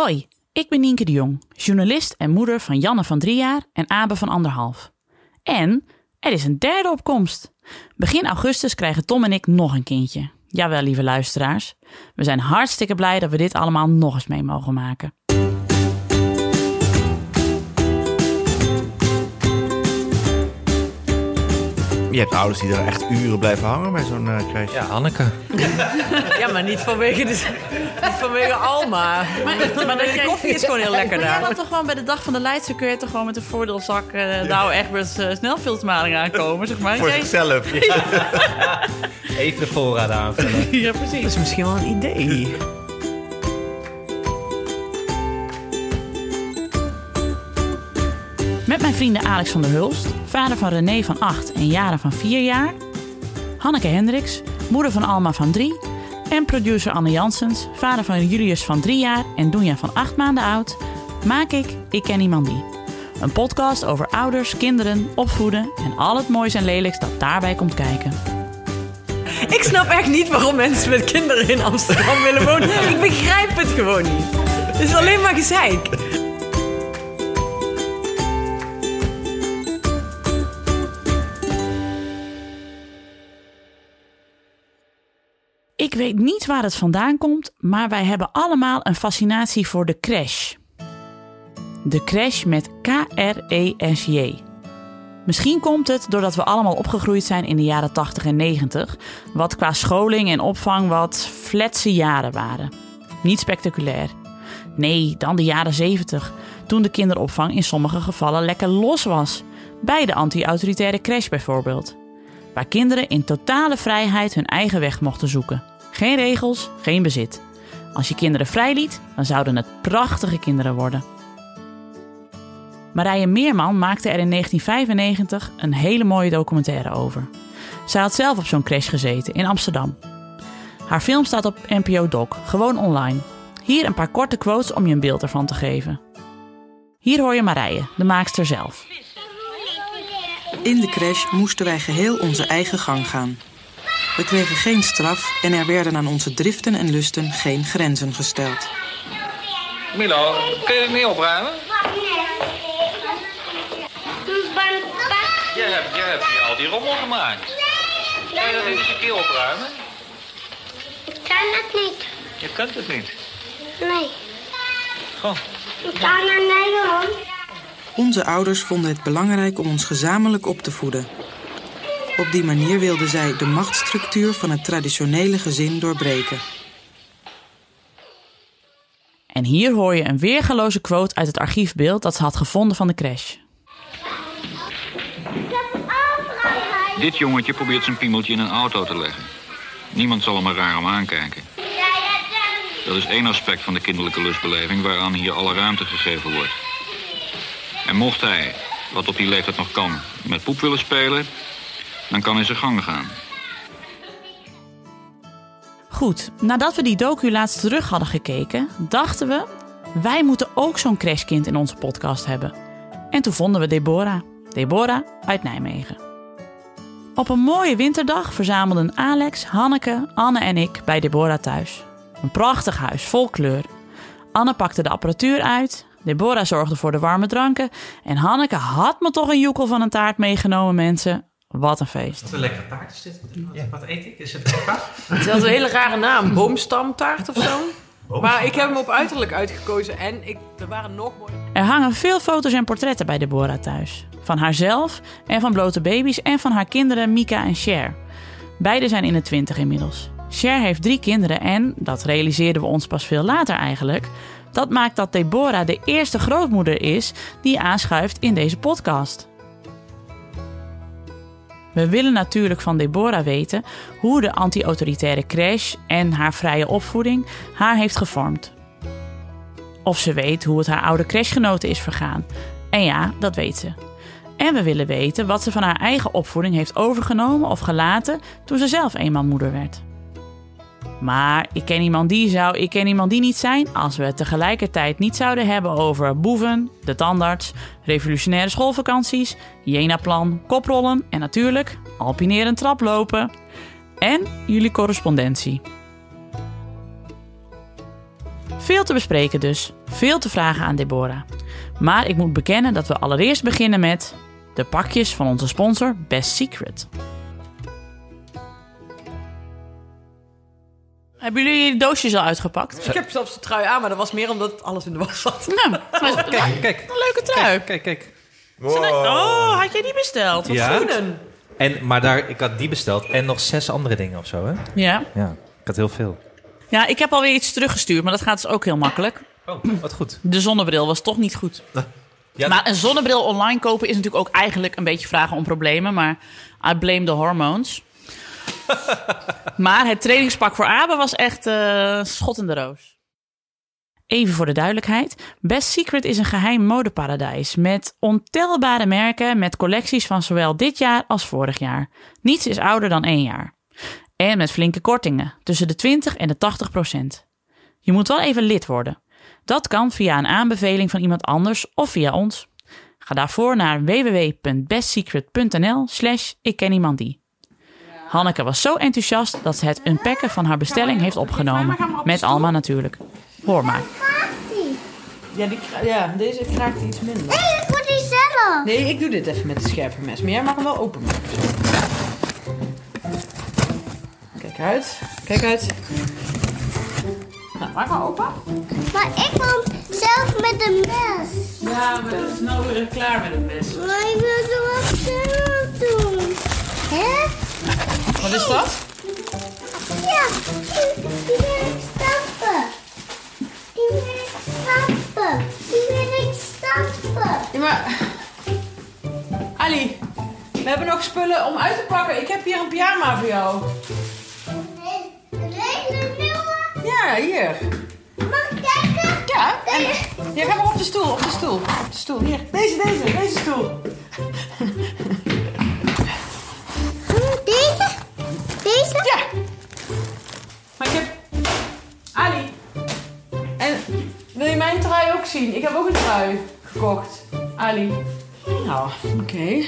Hoi, ik ben Nienke de Jong, journalist en moeder van Janne van drie jaar en Abe van anderhalf. En er is een derde opkomst. Begin augustus krijgen Tom en ik nog een kindje. Jawel, lieve luisteraars. We zijn hartstikke blij dat we dit allemaal nog eens mee mogen maken. Je hebt ouders die er echt uren blijven hangen bij zo'n uh, crash. Ja, Hanneke. Ja, maar niet vanwege, de, niet vanwege Alma. Maar, maar de koffie is gewoon heel lekker Maar daar. dan toch gewoon bij de dag van de Leidse kun je toch gewoon met een voordeelzak uh, nou echt met uh, aankomen, zeg maar. Voor Jij- zichzelf. Even de voorraad aanvullen. Ja, precies. Dat is misschien wel een idee. Met mijn vrienden Alex van der Hulst, vader van René van 8 en Jaren van 4 jaar, Hanneke Hendricks, moeder van Alma van 3 en producer Anne Janssens, vader van Julius van 3 jaar en Doenja van 8 maanden oud, maak ik Ik Ken Iemand Die. Een podcast over ouders, kinderen, opvoeden en al het moois en lelijks dat daarbij komt kijken. Ik snap echt niet waarom mensen met kinderen in Amsterdam willen wonen. Ik begrijp het gewoon niet. Het is alleen maar gezeik. Ik weet niet waar het vandaan komt, maar wij hebben allemaal een fascinatie voor de crash. De crash met K-R-E-S-J. Misschien komt het doordat we allemaal opgegroeid zijn in de jaren 80 en 90, wat qua scholing en opvang wat fletse jaren waren. Niet spectaculair. Nee, dan de jaren 70, toen de kinderopvang in sommige gevallen lekker los was. Bij de anti-autoritaire crash bijvoorbeeld waar kinderen in totale vrijheid hun eigen weg mochten zoeken. Geen regels, geen bezit. Als je kinderen vrijliet, dan zouden het prachtige kinderen worden. Marije Meerman maakte er in 1995 een hele mooie documentaire over. Zij had zelf op zo'n crash gezeten in Amsterdam. Haar film staat op NPO Doc, gewoon online. Hier een paar korte quotes om je een beeld ervan te geven. Hier hoor je Marije, de maakster zelf. In de crash moesten wij geheel onze eigen gang gaan. We kregen geen straf en er werden aan onze driften en lusten geen grenzen gesteld. Milo, kun je het niet opruimen? Jij hebt, jij hebt al die rommel gemaakt. Kan je dat niet eens een keer opruimen? Ik kan het niet. Je kunt het niet. Nee. Goh, Ik kan naar Nederland. Onze ouders vonden het belangrijk om ons gezamenlijk op te voeden. Op die manier wilden zij de machtsstructuur van het traditionele gezin doorbreken. En hier hoor je een weergeloze quote uit het archiefbeeld dat ze had gevonden van de crash. Dit jongetje probeert zijn piemeltje in een auto te leggen. Niemand zal hem er raar om aankijken. Dat is één aspect van de kinderlijke lustbeleving waaraan hier alle ruimte gegeven wordt. En mocht hij, wat op die leeftijd nog kan, met poep willen spelen, dan kan hij zijn gang gaan. Goed, nadat we die docu laatst terug hadden gekeken, dachten we... wij moeten ook zo'n crashkind in onze podcast hebben. En toen vonden we Deborah. Deborah uit Nijmegen. Op een mooie winterdag verzamelden Alex, Hanneke, Anne en ik bij Deborah thuis. Een prachtig huis, vol kleur. Anne pakte de apparatuur uit, Deborah zorgde voor de warme dranken... en Hanneke had me toch een joekel van een taart meegenomen, mensen. Wat een feest. Wat een lekkere taart is dit. Wat, wat eet ik? Is het lekker? Het is een hele rare naam. Boomstamtaart of zo. Maar ik heb hem op uiterlijk uitgekozen en ik, er waren nog mooie... Er hangen veel foto's en portretten bij Deborah thuis. Van haarzelf en van blote baby's en van haar kinderen Mika en Cher. Beide zijn in de twintig inmiddels. Cher heeft drie kinderen en, dat realiseerden we ons pas veel later eigenlijk... dat maakt dat Deborah de eerste grootmoeder is die aanschuift in deze podcast. We willen natuurlijk van Deborah weten hoe de anti-autoritaire crash en haar vrije opvoeding haar heeft gevormd. Of ze weet hoe het haar oude crashgenoten is vergaan. En ja, dat weet ze. En we willen weten wat ze van haar eigen opvoeding heeft overgenomen of gelaten toen ze zelf eenmaal moeder werd. Maar ik ken iemand die zou, ik ken iemand die niet zijn als we het tegelijkertijd niet zouden hebben over boeven, de tandarts, revolutionaire schoolvakanties, Jena-plan, koprollen en natuurlijk alpineren traplopen. En jullie correspondentie. Veel te bespreken dus. Veel te vragen aan Deborah. Maar ik moet bekennen dat we allereerst beginnen met de pakjes van onze sponsor Best Secret. Hebben jullie de doosjes al uitgepakt? Ik heb zelfs de trui aan, maar dat was meer omdat alles in de was zat. Nou, maar- Kijk, kijk. een leuke trui. Kijk, kijk. Oh, had jij die besteld? Wat Ja. goed. En, maar daar, ik had die besteld en nog zes andere dingen of zo, hè? Ja. Ja, ik had heel veel. ja, ik heb alweer iets teruggestuurd, maar dat gaat dus ook heel makkelijk. Oh, wat goed. De zonnebril was toch niet goed. Ja, Maar een zonnebril online kopen is natuurlijk ook eigenlijk een beetje vragen om problemen. Maar I blame the hormones. maar het trainingspak voor Abe was echt eh schot in de roos. Even voor de duidelijkheid. Best Secret is een geheim modeparadijs met ontelbare merken met collecties van zowel dit jaar als vorig jaar. Niets is ouder dan één jaar. En met flinke kortingen, tussen de 20 en de 80 procent. Je moet wel even lid worden. Dat kan via een aanbeveling van iemand anders of via ons. Ga daarvoor naar www.bestsecret.nl slash ik ken iemand die. Hanneke was zo enthousiast dat ze het unpacken van haar bestelling heeft opgenomen. Met Alma natuurlijk. Hoor maar. Ja, die, ja, deze kraakt iets minder. Nee, ik moet die zelf. Nee, ik doe dit even met het scherpe mes. Maar jij mag hem wel openmaken. Kijk uit. Kijk uit. Nou, maak maar open. Maar ik wil zelf met een mes. Ja, we zijn nou weer klaar met het mes. Maar ik wil zo wat zelf doen. Hè? Wat is dat? Ja, die, wil ik stappen. Die wil ik stappen. Die wil ik stappen. Ja, maar... Ali, we hebben nog spullen om uit te pakken. Ik heb hier een pyjama voor jou. Hele nieuwe. Ja, hier. Mag ik kijken? Ja, en... Ja, ga maar op de stoel, op de stoel. Op de stoel, hier. Deze, deze, deze stoel. Deze? Deze? Ja. Maar ik heb... Ali. En wil je mijn trui ook zien? Ik heb ook een trui gekocht. Ali. Nou, oké. Okay.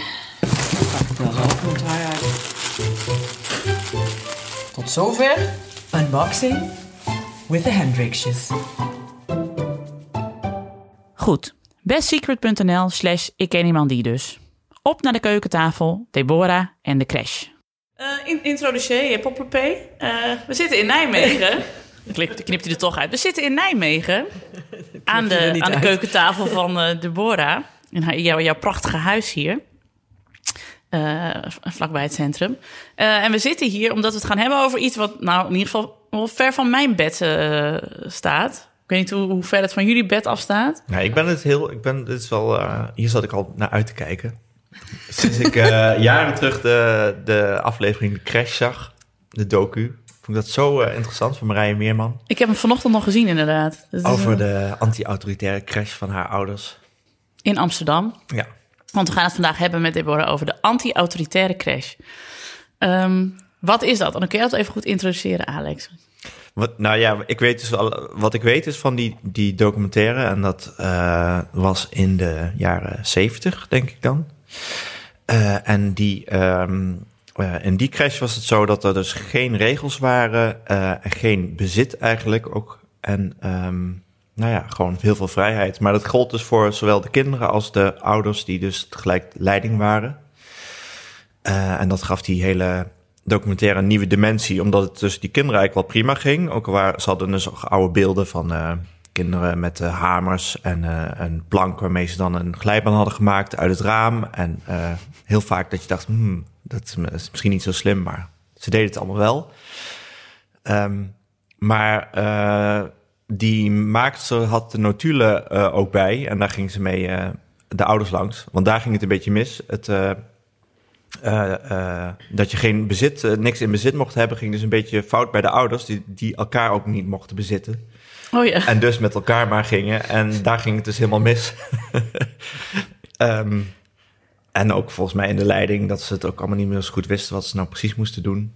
Pak ik wel zelf een trui uit. Tot zover. Unboxing with the Hendrixjes. Goed. Bestsecret.nl slash ik ken iemand die dus. Op naar de keukentafel, Deborah en de crash. In, introduceer Popperpee. we zitten in Nijmegen. Knip, knipt hij er toch uit. We zitten in Nijmegen. Aan de, aan de keukentafel van eh, Deborah. In haar, jouw, jouw prachtige huis hier. Eh, vlakbij het centrum. Eh, en we zitten hier omdat we het gaan hebben over iets wat nou in ieder geval wel ver van mijn bed eh, staat. Ik weet niet hoe, hoe ver het van jullie bed afstaat. Nou, ik ben het heel. Ik ben, dit is wel, eh, hier zat ik al naar uit te kijken. Sinds ik eh, jaren terug de, de aflevering De Crash zag, de docu, vond ik dat zo eh, interessant van Marije Meerman. Ik heb hem vanochtend nog gezien inderdaad. Over eh, de anti-autoritaire crash van haar ouders. In Amsterdam. Ja. Want we gaan het vandaag hebben met Deborah over de anti-autoritaire crash. Ehm, wat is dat? En dan kun je dat even goed introduceren, Alex. Wat, nou ja, ik weet dus al, wat ik weet is van die, die documentaire. En dat was in de jaren zeventig, denk ik dan. Eh, en die, ehm, eh, in die crash was het zo dat er dus geen regels waren. en geen bezit eigenlijk ook. En ehm, nou ja, gewoon heel veel vrijheid. Maar dat gold dus voor zowel de kinderen als de ouders die dus tegelijk leiding waren. En dat gaf die hele documentaire een nieuwe dimensie, omdat het dus die kinderen eigenlijk wel prima ging. Ook waren, ze hadden dus oude beelden van kinderen met hamers en eh, een plank waarmee ze dan een glijbaan hadden gemaakt uit het raam. En eh, heel vaak dat je dacht, hmm, dat is is misschien niet zo slim, maar ze deden het allemaal wel. Ehm, maar eh, die maakster had de notulen ook bij en daar ging ze mee de ouders langs. Want daar ging het een beetje mis. Het, dat je geen bezit, niks in bezit mocht hebben, ging dus een beetje fout bij de ouders, die, die elkaar ook niet mochten bezitten. Oh ja. En dus met elkaar maar gingen. En daar ging het dus helemaal mis. Ehm, en ook volgens mij in de leiding dat ze het ook allemaal niet meer zo goed wisten wat ze nou precies moesten doen.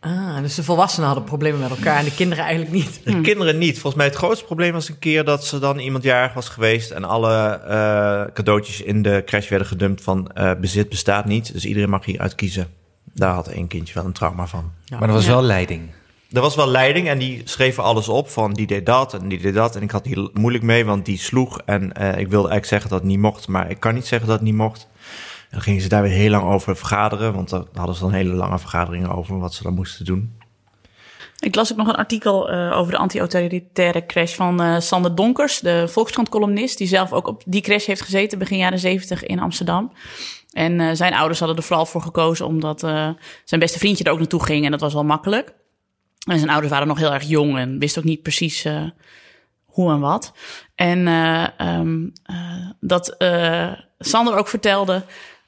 Ah, dus de volwassenen hadden problemen met elkaar en de kinderen eigenlijk niet. De kinderen niet. Volgens mij het grootste probleem was een keer dat ze dan iemand jarig was geweest en alle eh, cadeautjes in de crash werden gedumpt van eh, bezit bestaat niet. Dus iedereen mag hier uitkiezen. Daar had één kindje wel een trauma van. Maar er was Ja. wel leiding. Er was wel leiding en die schreven alles op van die deed dat en die deed dat. En ik had hier moeilijk mee, want die sloeg. En eh, ik wilde eigenlijk zeggen dat het niet mocht, maar ik kan niet zeggen dat het niet mocht. En dan gingen ze daar weer heel lang over vergaderen, want daar hadden ze dan hele lange vergaderingen over wat ze dan moesten doen. Ik las ook nog een artikel eh, over de anti-autoritaire crash van eh, Sander Donkers, de Volkskrant-columnist, die zelf ook op die crash heeft gezeten begin jaren zeventig in Amsterdam. En zijn ouders hadden er vooral voor gekozen omdat zijn beste vriendje er ook naartoe ging en dat was wel makkelijk. En zijn ouders waren nog heel erg jong en wisten ook niet precies eh, hoe en wat. En eh, ehm, eh, dat Sander ook vertelde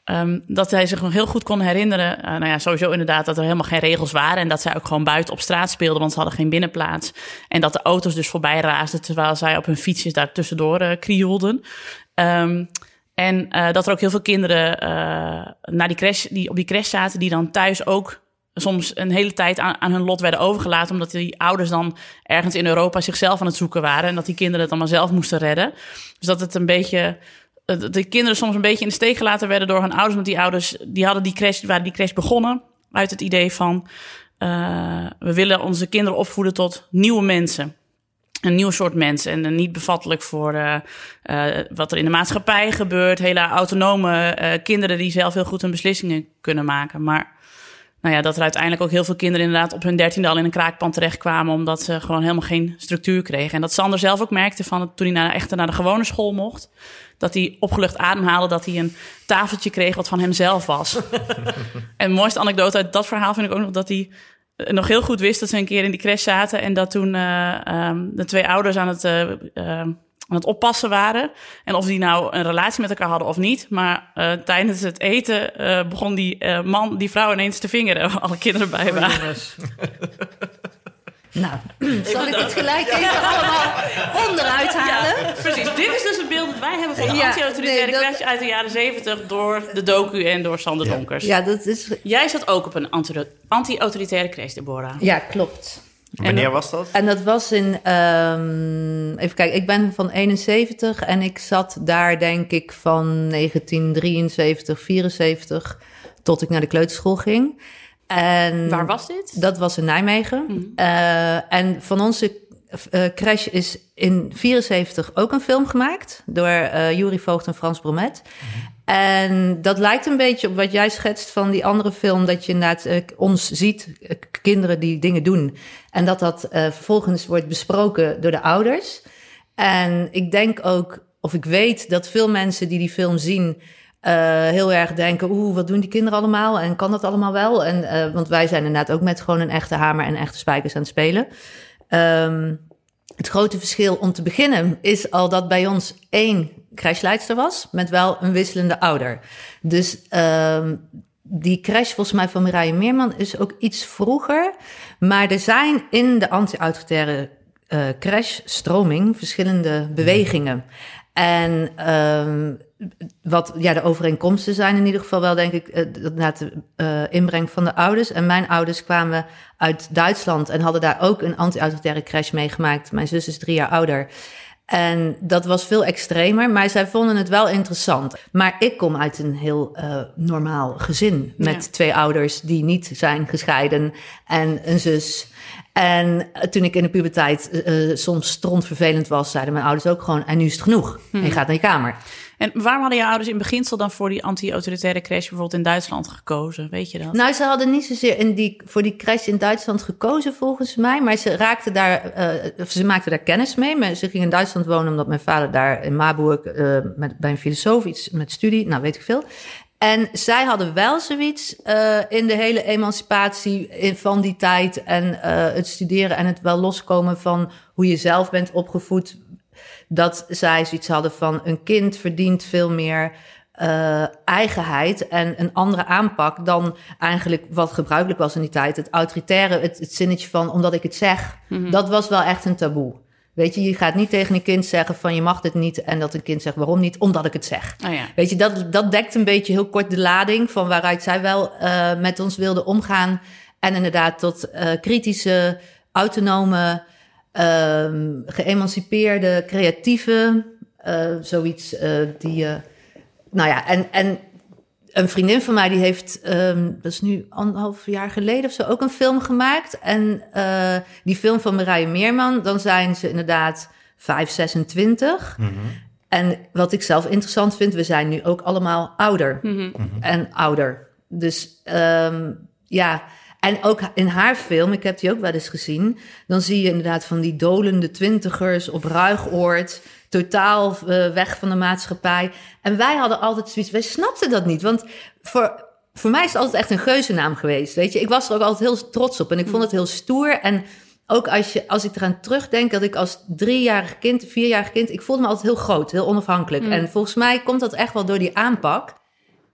ehm, dat hij zich nog heel goed kon herinneren. nou ja, sowieso inderdaad dat er helemaal geen regels waren. En dat zij ook gewoon buiten op straat speelden, want ze hadden geen binnenplaats. En dat de auto's dus voorbij raasden terwijl zij op hun fietsjes daar tussendoor krioelden. Ehm, en dat er ook heel veel kinderen naar die crash, die op die crash zaten, die dan thuis ook soms een hele tijd aan, aan hun lot werden overgelaten, omdat die ouders dan ergens in Europa zichzelf aan het zoeken waren en dat die kinderen het allemaal zelf moesten redden. Dus dat het een beetje eh, de kinderen soms een beetje in de steek gelaten werden door hun ouders, want die ouders die hadden die crash, waren die crash begonnen uit het idee van eh, we willen onze kinderen opvoeden tot nieuwe mensen een nieuw soort mensen en niet bevattelijk voor eh, wat er in de maatschappij gebeurt. Hele autonome kinderen die zelf heel goed hun beslissingen kunnen maken. Maar nou ja, dat er uiteindelijk ook heel veel kinderen inderdaad op hun dertiende al in een kraakpand terechtkwamen, omdat ze gewoon helemaal geen structuur kregen. En dat Sander zelf ook merkte van toen hij naar, echt naar de gewone school mocht, dat hij opgelucht ademhaalde, dat hij een tafeltje kreeg wat van hemzelf was. en de mooiste anekdote uit dat verhaal vind ik ook nog dat hij nog heel goed wist dat ze een keer in die crash zaten en dat toen eh, ehm, de twee ouders aan het, eh, ehm, aan het oppassen waren. En of die nou een relatie met elkaar hadden of niet. Maar eh, tijdens het eten eh, begon die eh, man die vrouw ineens te vingeren. waar Alle kinderen bij waren. Nou, zal ik het gelijk even allemaal onderuit halen? Ja, precies. Dit is dus het beeld dat wij hebben van de Ja, anti-autoritaire nee, dat- uit de jaren zeventig door de docu en door Sander Donkers. Ja, dat is... Jij zat ook op een anti- anti-autoritaire crash, Deborah. Ja, klopt. Wanneer was dat? En dat was in, ehm, even kijken, ik ben van 71 en ik zat daar denk ik van 1973, 74 tot ik naar de kleuterschool ging. En Waar was dit? Dat was in Nijmegen. Eh, en van onze eh, crash is in 74 ook een film gemaakt door eh Jury Voogd en Frans Bromet. En dat lijkt een beetje op wat jij schetst van die andere film, dat je inderdaad eh, ons ziet, eh, kinderen die dingen doen. En dat dat eh, vervolgens wordt besproken door de ouders. En ik denk ook, of ik weet dat veel mensen die die film zien, heel erg denken: oeh, wat doen die kinderen allemaal? En kan dat allemaal wel? En, want wij zijn inderdaad ook met gewoon een echte hamer en echte spijkers aan het spelen. Ehm, het grote verschil om te beginnen is al dat bij ons één crashleidster was, met wel een wisselende ouder. Dus ehm, die crash volgens mij van Mireille Meerman is ook iets vroeger. Maar er zijn in de anti-autoritaire eh crash-stroming verschillende bewegingen. En ehm, wat ja, de overeenkomsten zijn in ieder geval wel, denk ik, eh, dat na de eh, inbreng van de ouders. En mijn ouders kwamen uit Duitsland en hadden daar ook een anti-autoritaire crash meegemaakt. Mijn zus is drie jaar ouder. En dat was veel extremer, maar zij vonden het wel interessant. Maar ik kom uit een heel eh, normaal gezin met Ja. twee ouders die niet zijn gescheiden en een zus. En eh, toen ik in de puberteit eh, soms strontvervelend was, zeiden mijn ouders ook gewoon: En nu is het genoeg. En je gaat naar je kamer. En waarom hadden je ouders in beginsel dan voor die anti-autoritaire crash bijvoorbeeld in Duitsland gekozen? Weet je dat? Nou, ze hadden niet zozeer in die, voor die crash in Duitsland gekozen, volgens mij. Maar ze raakten daar, eh, ze maakten daar kennis mee. Ze gingen in Duitsland wonen omdat mijn vader daar in Marburg eh, met, bij een filosoof iets met studie, nou weet ik veel. En zij hadden wel zoiets eh, in de hele emancipatie van die tijd en het studeren en het wel loskomen van hoe je zelf bent opgevoed. Dat zij zoiets hadden van een kind verdient veel meer eh, eigenheid en een andere aanpak dan eigenlijk wat gebruikelijk was in die tijd. Het autoritaire, het, het zinnetje van omdat ik het zeg, dat was wel echt een taboe. Weet je, je gaat niet tegen een kind zeggen van je mag dit niet en dat een kind zegt waarom niet, omdat ik het zeg. Oh ja. Weet je, dat, dat dekt een beetje heel kort de lading van waaruit zij wel eh, met ons wilden omgaan. En inderdaad tot eh, kritische, autonome, ehm, geëmancipeerde, creatieve, eh, zoiets eh, die... eh, nou ja, en, en een vriendin van mij die heeft, ehm, dat is nu anderhalf jaar geleden of zo, ook een film gemaakt. En eh, die film van Marije Meerman, dan zijn ze inderdaad 5, 26. En wat ik zelf interessant vind, we zijn nu ook allemaal ouder en ouder. Dus ehm, ja, en ook in haar film, ik heb die ook wel eens gezien, dan zie je inderdaad van die dolende twintigers op Ruigoord, totaal eh, weg van de maatschappij. En wij hadden altijd zoiets, wij snapten dat niet, want voor, voor mij is het altijd echt een geuzennaam geweest, weet je. Ik was er ook altijd heel trots op en ik vond het heel stoer en ook als, je, als ik eraan terugdenk dat ik als driejarig kind, vierjarig kind, ik voelde me altijd heel groot, heel onafhankelijk. En volgens mij komt dat echt wel door die aanpak.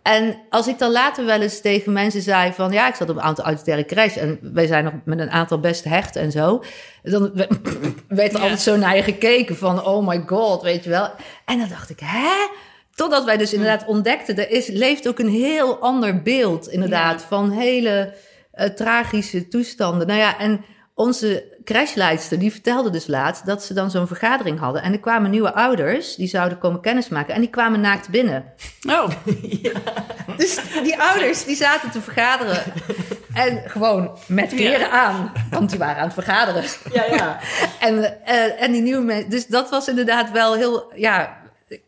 En als ik dan later wel eens tegen mensen zei van... ja, ik zat op een aantal autoritaire crash... en wij zijn nog met een aantal best hecht en zo... dan we- werd er altijd zo naar je gekeken van... oh my god, weet je wel. En dan dacht ik, hè? Totdat wij dus inderdaad ontdekten... er is, leeft ook een heel ander beeld inderdaad... van hele eh, tragische toestanden. Nou ja, en onze crashleidster die vertelde dus laatst... dat ze dan zo'n vergadering hadden... en er kwamen nieuwe ouders, die zouden komen kennismaken... en die kwamen naakt binnen... Oh, Dus die ouders die zaten te vergaderen. En gewoon met kleren aan. Want die waren aan het vergaderen. Ja, ja. En, eh, en die nieuwe mensen. Dus dat was inderdaad wel heel. Ja,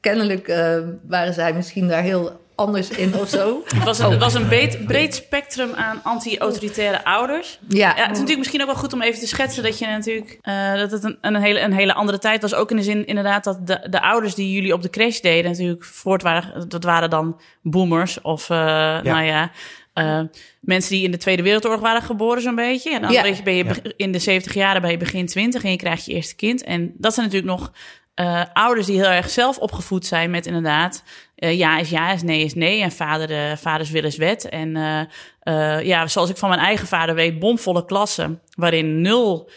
kennelijk eh, waren zij misschien daar heel anders in of zo. het was een, het was een breed, breed spectrum aan anti-autoritaire ouders. Ja, Ja, het is natuurlijk misschien ook wel goed om even te schetsen dat je natuurlijk eh, dat het een, een, hele, een hele andere tijd was. Ook in de zin inderdaad dat de, de ouders die jullie op de crash deden natuurlijk voort waren. Dat waren dan boomers of eh, nou ja. eh, mensen die in de Tweede Wereldoorlog waren geboren, zo'n beetje. En dan Ja. weet je, ben je in de 70 jaren ben je begin 20 en je krijgt je eerste kind. En dat zijn natuurlijk nog eh, ouders die heel erg zelf opgevoed zijn met inderdaad eh, ja is ja, is nee is nee. En vader, eh, vaders wil is wet. En eh, ja, zoals ik van mijn eigen vader weet, bomvolle klassen waarin nul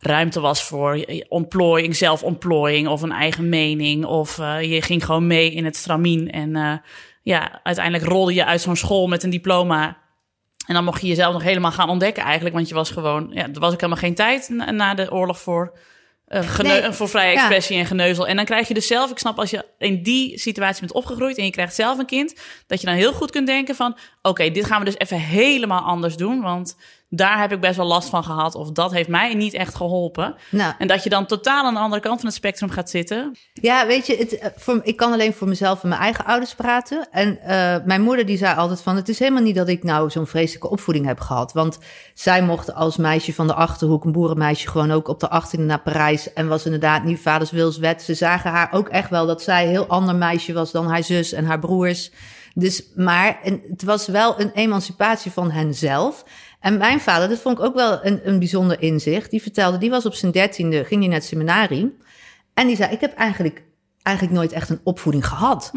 ruimte was voor ontplooiing, zelfontplooiing of een eigen mening. Of je ging gewoon mee in het stramien. En ja, uiteindelijk rolde je uit zo'n school met een diploma. En dan mocht je jezelf nog helemaal gaan ontdekken eigenlijk. Want je was gewoon, ja, er was ook helemaal geen tijd na de oorlog voor, gene- Nee. voor vrije Ja. expressie en geneuzel. En dan krijg je dus zelf, ik snap als je in die situatie bent opgegroeid en je krijgt zelf een kind, dat je dan heel goed kunt denken van, oké, dit gaan we dus even helemaal anders doen. Want daar heb ik best wel last van gehad. Of dat heeft mij niet echt geholpen. Nou, En dat je dan totaal aan de andere kant van het spectrum gaat zitten. Ja, weet je, het, eh, voor, ik kan alleen voor mezelf en mijn eigen ouders praten. En eh, mijn moeder die zei altijd van... het is helemaal niet dat ik nou zo'n vreselijke opvoeding heb gehad. Want zij mocht als meisje van de Achterhoek... een boerenmeisje gewoon ook op de 18e naar Parijs... en was inderdaad niet vaders wilswet. Ze zagen haar ook echt wel dat zij een heel ander meisje was... dan haar zus en haar broers. Dus, maar en het was wel een emancipatie van henzelf... En mijn vader, dat vond ik ook wel een, een bijzonder inzicht. Die vertelde, die was op zijn dertiende, ging hij naar het seminarie. En die zei, ik heb eigenlijk, eigenlijk nooit echt een opvoeding gehad.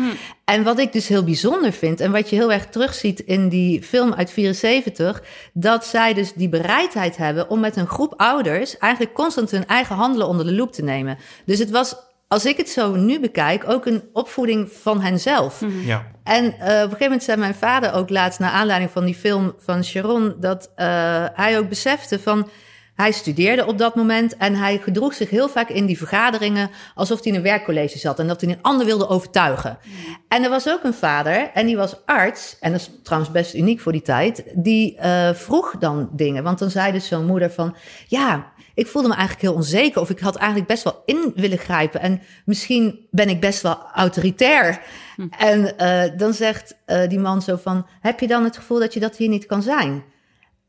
En wat ik dus heel bijzonder vind... en wat je heel erg terugziet in die film uit 74... dat zij dus die bereidheid hebben om met een groep ouders... eigenlijk constant hun eigen handelen onder de loep te nemen. Dus het was, als ik het zo nu bekijk... ook een opvoeding van henzelf. Ja. En eh, op een gegeven moment zei mijn vader ook laatst... naar aanleiding van die film van Sharon... dat eh, hij ook besefte van... Hij studeerde op dat moment en hij gedroeg zich heel vaak in die vergaderingen alsof hij in een werkcollege zat en dat hij een ander wilde overtuigen. En er was ook een vader en die was arts, en dat is trouwens best uniek voor die tijd, die eh, vroeg dan dingen. Want dan zei dus zo'n moeder van, ja, ik voelde me eigenlijk heel onzeker of ik had eigenlijk best wel in willen grijpen en misschien ben ik best wel autoritair. En eh, dan zegt eh, die man zo van, heb je dan het gevoel dat je dat hier niet kan zijn?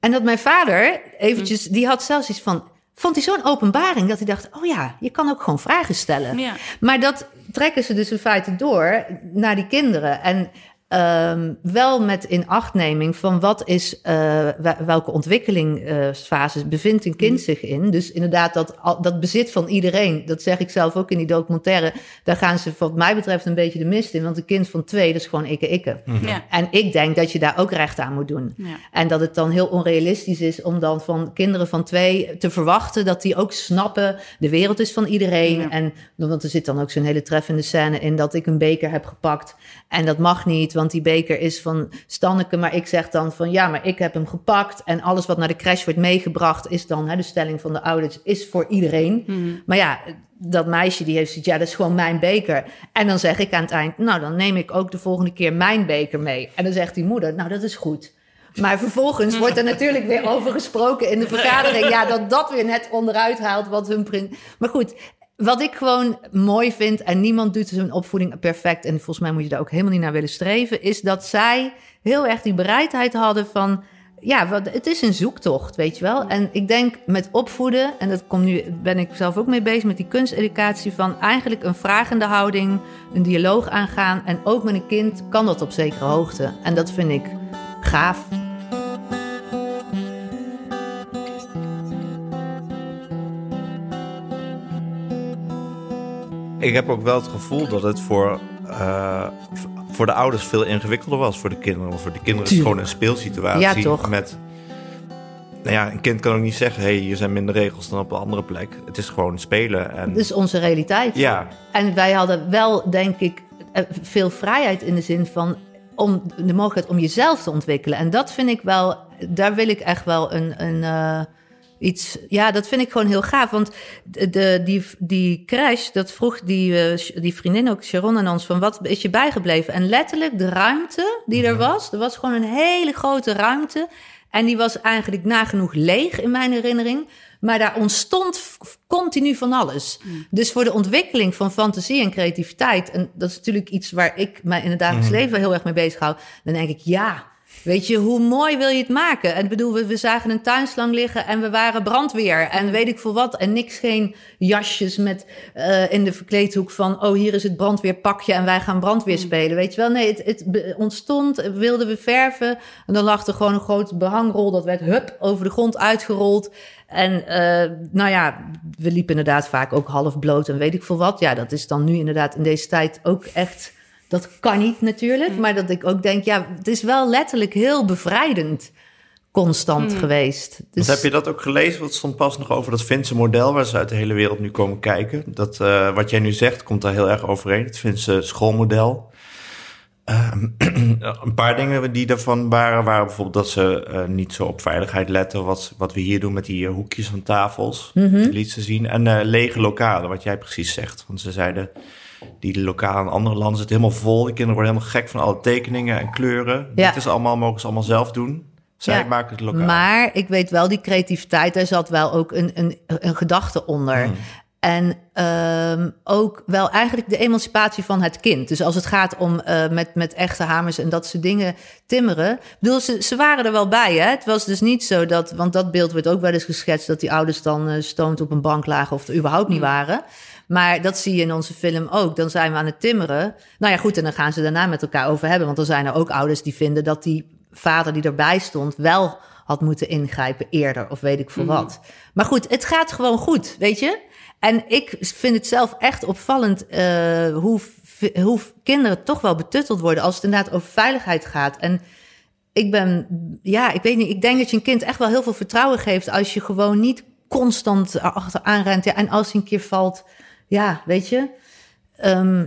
En dat mijn vader eventjes, die had zelfs iets van, vond hij zo'n openbaring dat hij dacht, oh ja, je kan ook gewoon vragen stellen. Ja. Maar dat trekken ze dus in feite door naar die kinderen. En ehm, wel met inachtneming van wat is, eh, wel- welke ontwikkelingsfase bevindt een kind zich in. Dus inderdaad, dat, al- dat bezit van iedereen, dat zeg ik zelf ook in die documentaire, daar gaan ze wat mij betreft een beetje de mist in. Want een kind van twee, dat is gewoon ikke ikke. Ja. En ik denk dat je daar ook recht aan moet doen. Ja. En dat het dan heel onrealistisch is om dan van kinderen van twee te verwachten dat die ook snappen, de wereld is van iedereen. Ja. En want er zit dan ook zo'n hele treffende scène in dat ik een beker heb gepakt. En dat mag niet, want die beker is van Stanneke. Maar ik zeg dan van ja, maar ik heb hem gepakt. En alles wat naar de crash wordt meegebracht is dan, hè, de stelling van de ouders, is voor iedereen. Maar ja, dat meisje die heeft zoiets, ja, dat is gewoon mijn beker. En dan zeg ik aan het eind, nou, dan neem ik ook de volgende keer mijn beker mee. En dan zegt die moeder, nou, dat is goed. Maar vervolgens wordt er natuurlijk weer over gesproken in de vergadering. Ja, dat dat weer net onderuit haalt wat hun print. Maar goed, wat ik gewoon mooi vind, en niemand doet zijn opvoeding perfect, en volgens mij moet je daar ook helemaal niet naar willen streven, is dat zij heel erg die bereidheid hadden van. Ja, wat, het is een zoektocht, weet je wel. En ik denk met opvoeden, en dat komt nu, ben ik zelf ook mee bezig met die kunsteducatie, van eigenlijk een vragende houding, een dialoog aangaan. En ook met een kind kan dat op zekere hoogte. En dat vind ik gaaf. Ik heb ook wel het gevoel dat het voor, eh, voor de ouders veel ingewikkelder was voor de kinderen. Want voor de kinderen is het gewoon een speelsituatie. Ja? Met, nou ja, een kind kan ook niet zeggen, hé, hey, hier zijn minder regels dan op een andere plek. Het is gewoon spelen. En, is onze realiteit. ja, En wij hadden wel, denk ik, eh, veel vrijheid in de zin van om de mogelijkheid om jezelf te ontwikkelen. En dat vind ik wel, daar wil ik echt wel een, een eh, iets. Ja, dat vind ik gewoon heel gaaf. Want de, die, die crash, dat vroeg die, eh, die vriendin ook, Sharon en ons, van wat is je bijgebleven? En letterlijk de ruimte die er was, er was gewoon een hele grote ruimte. En die was eigenlijk nagenoeg leeg in mijn herinnering. Maar daar ontstond continu van alles. Dus voor de ontwikkeling van fantasie en creativiteit, en dat is natuurlijk iets waar ik mij in het dagelijks leven wel heel erg mee bezig hou, dan denk ik, ja, weet je, hoe mooi wil je het maken? En ik bedoel, we, we zagen een tuinslang liggen en we waren brandweer en weet ik veel wat. En niks geen jasjes met eh, in de verkleedhoek van, oh, hier is het brandweerpakje en wij gaan brandweer spelen. Weet je wel, nee, het, het ontstond, wilden we verven en dan lag er gewoon een grote behangrol, dat werd hup over de grond uitgerold. En eh, nou ja, we liepen inderdaad vaak ook half bloot en weet ik veel wat. Ja, dat is dan nu inderdaad in deze tijd ook echt. Dat kan niet natuurlijk. Maar dat ik ook denk, ja, het is wel letterlijk heel bevrijdend constant geweest. Dus, heb je dat ook gelezen? Het stond pas nog over dat Finse model waar ze uit de hele wereld nu komen kijken. Dat, eh, wat jij nu zegt komt daar heel erg overeen. Het Finse schoolmodel. Ehm, een paar dingen die daarvan waren, waren bijvoorbeeld dat ze eh, niet zo op veiligheid letten. Wat, wat we hier doen met die eh, hoekjes van tafels. Die liet ze zien. En eh, lege lokalen, wat jij precies zegt. Want ze zeiden, die lokalen in andere landen zitten helemaal vol. Die kinderen worden helemaal gek van alle tekeningen en kleuren. Ja. Dit is allemaal, mogen ze allemaal zelf doen. Zij Ja, maken het lokaal. Maar ik weet wel, die creativiteit, daar zat wel ook een, een, een gedachte onder. Hmm. En ehm, ook wel eigenlijk de emancipatie van het kind. Dus als het gaat om eh, met, met echte hamers en dat soort dingen timmeren. Ik bedoel, ze, ze waren er wel bij. Hè? Het was dus niet zo dat, want dat beeld werd ook wel eens geschetst, dat die ouders dan eh stoned op een bank lagen of er überhaupt niet waren. Maar dat zie je in onze film ook. Dan zijn we aan het timmeren. Nou ja, goed, en dan gaan ze daarna met elkaar over hebben. Want dan zijn er ook ouders die vinden dat die vader die erbij stond wel had moeten ingrijpen eerder of weet ik veel wat. Maar goed, het gaat gewoon goed, weet je? En ik vind het zelf echt opvallend eh, hoe, hoe kinderen toch wel betutteld worden als het inderdaad over veiligheid gaat. En ik ben, ja, ik weet niet, ik denk dat je een kind echt wel heel veel vertrouwen geeft als je gewoon niet constant achteraan rent. Ja, en als hij een keer valt, ja, weet je. Ehm,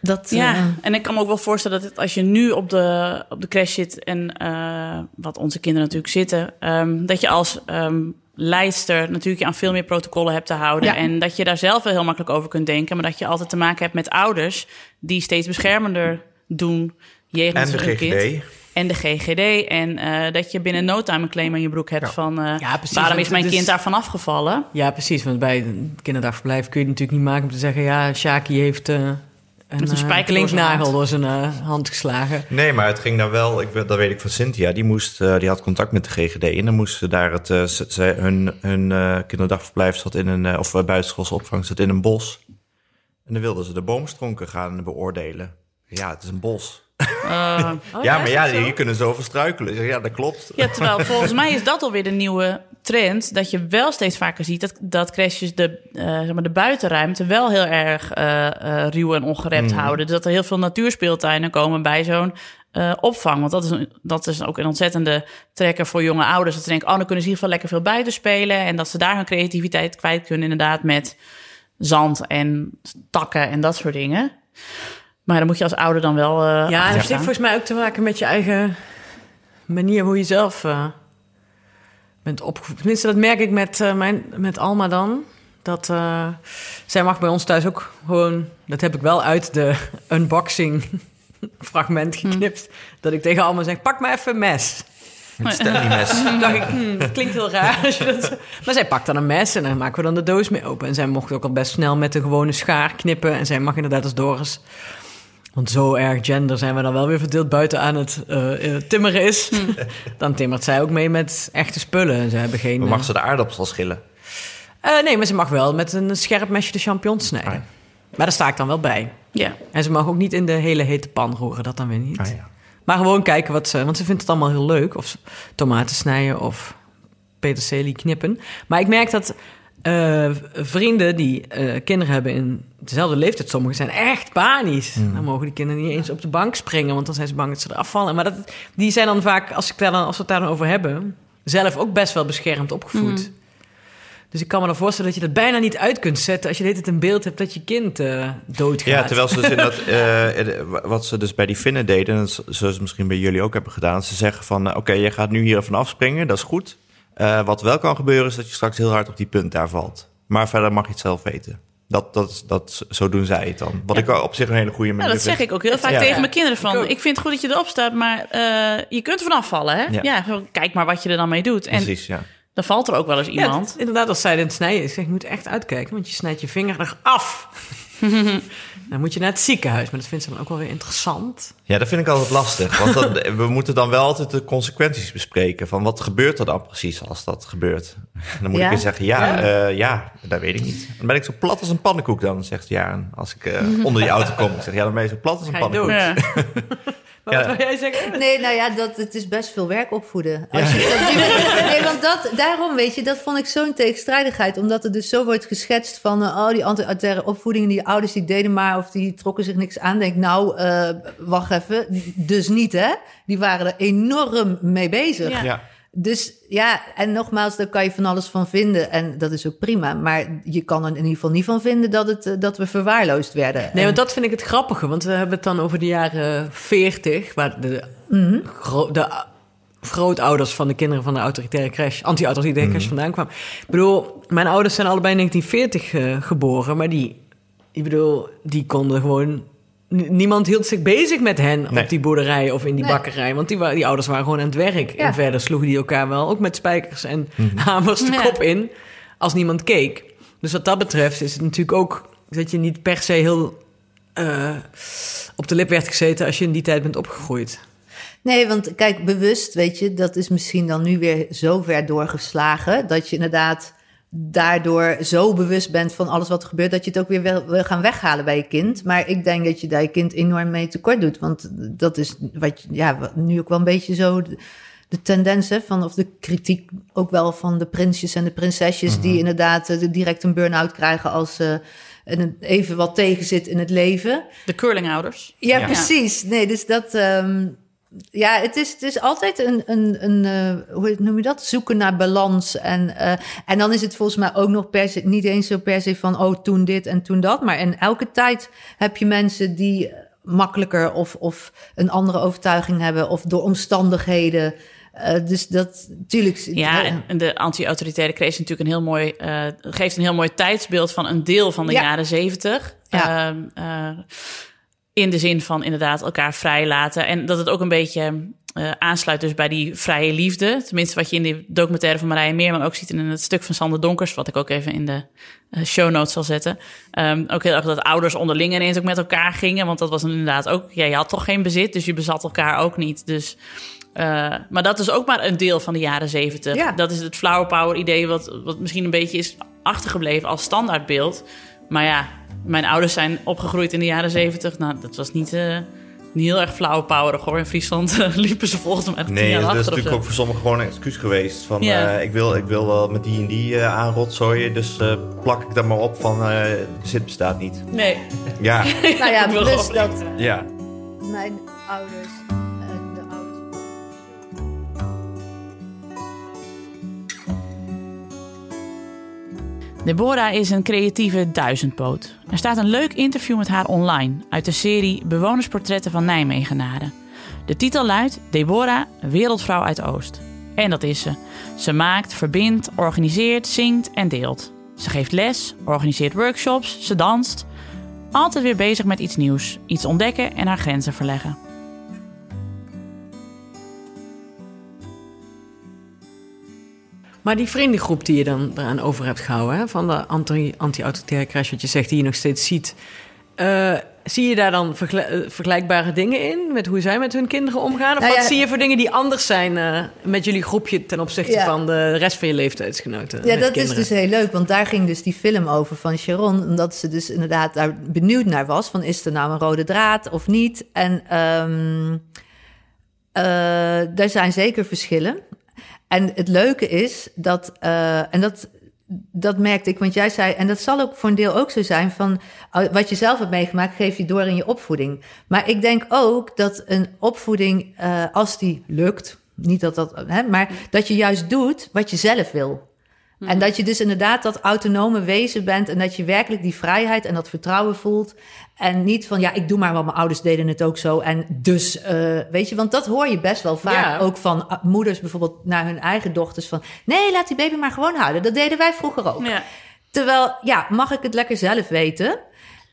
dat, Ja, eh, en ik kan me ook wel voorstellen dat het, als je nu op de, op de crash zit en eh, wat onze kinderen natuurlijk zitten, ehm, dat je als ehm leidster natuurlijk je aan veel meer protocollen hebt te houden. Ja. En dat je daar zelf wel heel makkelijk over kunt denken, maar dat je altijd te maken hebt met ouders die steeds beschermender doen jegens En de hun GGD. kind. En de GGD. En eh, dat je binnen no time een claim aan je broek hebt van... eh, Ja, precies, waarom is mijn kind daarvan afgevallen? Ja, precies. Want bij een kinderdagverblijf kun je het natuurlijk niet maken om te zeggen... ja, Shaki heeft eh, een, een eh, spijker door zijn hand. eh, geslagen. Nee, maar het ging daar wel, ik, weet- dat weet ik van Cynthia, die, moest, eh, die had contact met de GGD en dan moesten daar het, eh, ze, hun, hun eh, kinderdagverblijf zat in een, of uh, buitenschoolse opvang zat in een bos. En dan wilden ze de boomstronken gaan beoordelen. Ja, het is een bos. Eh, ja, maar ja, hier kunnen ze over struikelen. Ik zeg, ja, dat klopt. Ja, terwijl volgens mij is dat alweer de nieuwe trend. Dat je wel steeds vaker ziet dat, dat crashes de, eh, zeg maar de buitenruimte wel heel erg eh, ruw en ongerept houden. Dus dat er heel veel natuurspeeltuinen komen bij zo'n opvang. Want dat is, een, dat is ook een ontzettende trekker voor jonge ouders. Dat ze denken, oh, dan kunnen ze in ieder geval lekker veel buiten spelen. En dat ze daar hun creativiteit kwijt kunnen inderdaad met zand en takken en dat soort dingen. Maar dan moet je als ouder dan wel. eh Ja, dat heeft volgens mij ook te maken met je eigen manier hoe je zelf eh, bent opgevoed. Tenminste, dat merk ik met, eh, mijn, met Alma dan. Dat eh, zij mag bij ons thuis ook gewoon... Dat heb ik wel uit de unboxing fragment geknipt. Dat ik tegen Alma zeg, pak maar even een mes. Een Stanley mes. Toen dacht ik, hmm, dat klinkt heel raar. Als je dat Maar zij pakt dan een mes en dan maken we dan de doos mee open. En zij mocht ook al best snel met de gewone schaar knippen. En zij mag inderdaad als Doris... Want zo erg gender zijn we dan wel weer verdeeld buiten aan het eh, eh, timmeren is. Dan timmert zij ook mee met echte spullen. En Ze hebben geen... Maar eh, mag ze de aardappels schillen? eh, nee, maar ze mag wel met een scherp mesje de champignons snijden. Ah, ja. Maar daar sta ik dan wel bij. Ja. En ze mag ook niet in de hele hete pan roeren, dat dan weer niet. Ah, ja. Maar gewoon kijken wat ze... Want ze vindt het allemaal heel leuk. Of ze tomaten snijden of peterselie knippen. Maar ik merk dat eh, vrienden die eh, kinderen hebben in dezelfde leeftijd... sommigen zijn echt panisch. Dan mogen die kinderen niet eens op de bank springen... want dan zijn ze bang dat ze eraf vallen. Maar dat, die zijn dan vaak, als, ik daar dan, als we het daar dan over hebben... zelf ook best wel beschermd opgevoed. Dus ik kan me dan voorstellen dat je dat bijna niet uit kunt zetten... als je dit een beeld hebt dat je kind eh, doodgaat. Ja, terwijl ze dus in dat, wat ze dus bij die Finnen deden, en zoals ze misschien bij jullie ook hebben gedaan, ze zeggen van, oké, je gaat nu hier vanaf springen, dat is goed. Eh, wat wel kan gebeuren is dat je straks heel hard op die punt daar valt. Maar verder mag je het zelf weten. Dat, dat, dat, zo doen zij het dan. Wat ik op zich een hele goede Ja, manier dat zeg ik ook heel vaak Ja. tegen mijn kinderen. Van, Ik vind het goed dat je erop staat, maar eh, je kunt er vanaf vallen. Hè? Ja. Ja. kijk maar wat je er dan mee doet. En Precies, ja. dan valt er ook wel eens Ja, iemand. het- inderdaad, als zij het snijden is, zeg ik, je moet echt uitkijken, want je snijdt je vinger eraf. dan moet je naar het ziekenhuis, maar dat vindt ze dan ook wel weer interessant. Ja, dat vind ik altijd lastig. Want dan, we moeten dan wel altijd de consequenties bespreken. Van wat gebeurt er dan precies als dat gebeurt? Dan moet Ja? ik weer zeggen, ja, Ja. ja. ja, dat weet ik niet. Dan ben ik zo plat als een pannenkoek dan, zegt Jaren. Als ik eh, onder die auto kom. Ik zeg, ja, dan ben je zo plat als een pannenkoek. Ja. Maar Ja. wat wil jij zeggen? Nee, nou ja, dat, het is best veel werk opvoeden. Als je nee, want dat, daarom, weet je, dat vond ik zo'n tegenstrijdigheid. Omdat er dus zo wordt geschetst van... oh, die anti-autoritaire opvoedingen, die ouders die deden maar... of die trokken zich niks aan. Denk, nou, eh, wacht even, dus niet, hè? Die waren er enorm mee bezig. Ja. Dus ja, en nogmaals, daar kan je van alles van vinden. En dat is ook prima. Maar je kan er in ieder geval niet van vinden dat, het, eh, dat we verwaarloosd werden. Nee, En- want dat vind ik het grappige, want we hebben het dan over de jaren 40, waar de, gro- de grootouders van de kinderen van de autoritaire crash, anti-autoritaire crash vandaan kwamen. Ik bedoel, mijn ouders zijn allebei in 1940 eh, geboren, maar die, ik bedoel, die konden gewoon. Niemand hield zich bezig met hen Nee. op die boerderij of in die Nee. bakkerij. Want die, die ouders waren gewoon aan het werk. Ja. En verder sloegen die elkaar wel ook met spijkers en hamers de Ja. kop in. Als niemand keek. Dus wat dat betreft is het natuurlijk ook dat je niet per se heel eh, op de lip werd gezeten als je in die tijd bent opgegroeid. Nee, want kijk, bewust, weet je, dat is misschien dan nu weer zo ver doorgeslagen dat je inderdaad daardoor zo bewust bent van alles wat er gebeurt, dat je het ook weer wil, wil gaan weghalen bij je kind. Maar ik denk dat je daar je kind enorm mee tekort doet, want dat is wat ja, wat nu ook wel een beetje zo de, de tendens hè, van, of de kritiek ook wel van de prinsjes en de prinsesjes die inderdaad eh, direct een burn-out krijgen als ze even wat tegen zit in het leven. De curlingouders. Ja, Ja. precies. Nee, dus dat. ehm, ja, het is, het is altijd een, een, een eh, hoe noem je dat? Zoeken naar balans. En, eh, en dan is het volgens mij ook nog per se, niet eens zo per se van, oh, toen dit en toen dat. Maar in elke tijd heb je mensen die makkelijker of, of een andere overtuiging hebben, of door omstandigheden. Eh, dus dat, natuurlijk. Ja, en- en de anti-autoritaire crash is natuurlijk een heel mooi, geeft een heel mooi tijdsbeeld van een deel van de Ja. jaren zeventig. Ja. In de zin van inderdaad elkaar vrij laten. En dat het ook een beetje eh, aansluit dus bij die vrije liefde. Tenminste, wat je in de documentaire van Marije Meerman ook ziet in het stuk van Sander Donkers, wat ik ook even in de eh, show notes zal zetten. Ehm, ook heel erg dat ouders onderling ineens ook met elkaar gingen. Want dat was inderdaad ook, ja, je had toch geen bezit, dus je bezat elkaar ook niet. Dus eh, maar dat is ook maar een deel van de jaren zeventig. Ja. Dat is het flower power idee wat, wat misschien een beetje is achtergebleven als standaardbeeld. Maar ja, mijn ouders zijn opgegroeid in de jaren zeventig. Nou, dat was niet, eh, niet heel erg flower power hoor. In Friesland eh, liepen ze volgens mij tien Nee, jaar dat is natuurlijk zo. ook voor sommigen gewoon een excuus geweest. Van, Ja. eh, ik, wil, ik wil wel met die en die eh aanrotzooien, dus eh, plak ik daar maar op van, eh zit bestaat niet. Nee. Ja, nou ja, gewoon- dat ja. mijn de ouders. Deborah is een creatieve duizendpoot. Er staat een leuk interview met haar online uit de serie Bewonersportretten van Nijmegenaren. De titel luidt Deborah, wereldvrouw uit Oost. En dat is ze. Ze maakt, verbindt, organiseert, zingt en deelt. Ze geeft les, organiseert workshops, ze danst. Altijd weer bezig met iets nieuws, iets ontdekken en haar grenzen verleggen. Maar die vriendengroep die je dan eraan over hebt gehouden, hè, van de anti- anti-autoritaire crash, wat je zegt, die je nog steeds ziet. eh, zie je daar dan eh, vergelijkbare dingen in met hoe zij met hun kinderen omgaan? Of Nou wat zie je voor dingen die anders zijn eh, met jullie groepje ten opzichte Ja. van de rest van je leeftijdsgenoten? Ja, dat kinderen? is dus heel leuk, want daar ging dus die film over van Sharon. Omdat ze dus inderdaad daar benieuwd naar was: van is er nou een rode draad of niet? En eh, er zijn zeker verschillen. En het leuke is dat, eh, en dat, dat merkte ik, want jij zei, en dat zal ook voor een deel ook zo zijn, van uh, wat je zelf hebt meegemaakt, geef je door in je opvoeding. Maar ik denk ook dat een opvoeding, eh, als die lukt, niet dat dat, hè, maar dat je juist doet wat je zelf wil. En dat je dus inderdaad dat autonome wezen bent en dat je werkelijk die vrijheid en dat vertrouwen voelt. En niet van, ja, ik doe maar wat mijn ouders deden het ook zo. En dus, eh, weet je, want dat hoor je best wel vaak Ja. ook van ah, moeders bijvoorbeeld naar hun eigen dochters van, nee, laat die baby maar gewoon houden. Dat deden wij vroeger ook. Ja. Terwijl, ja, mag ik het lekker zelf weten?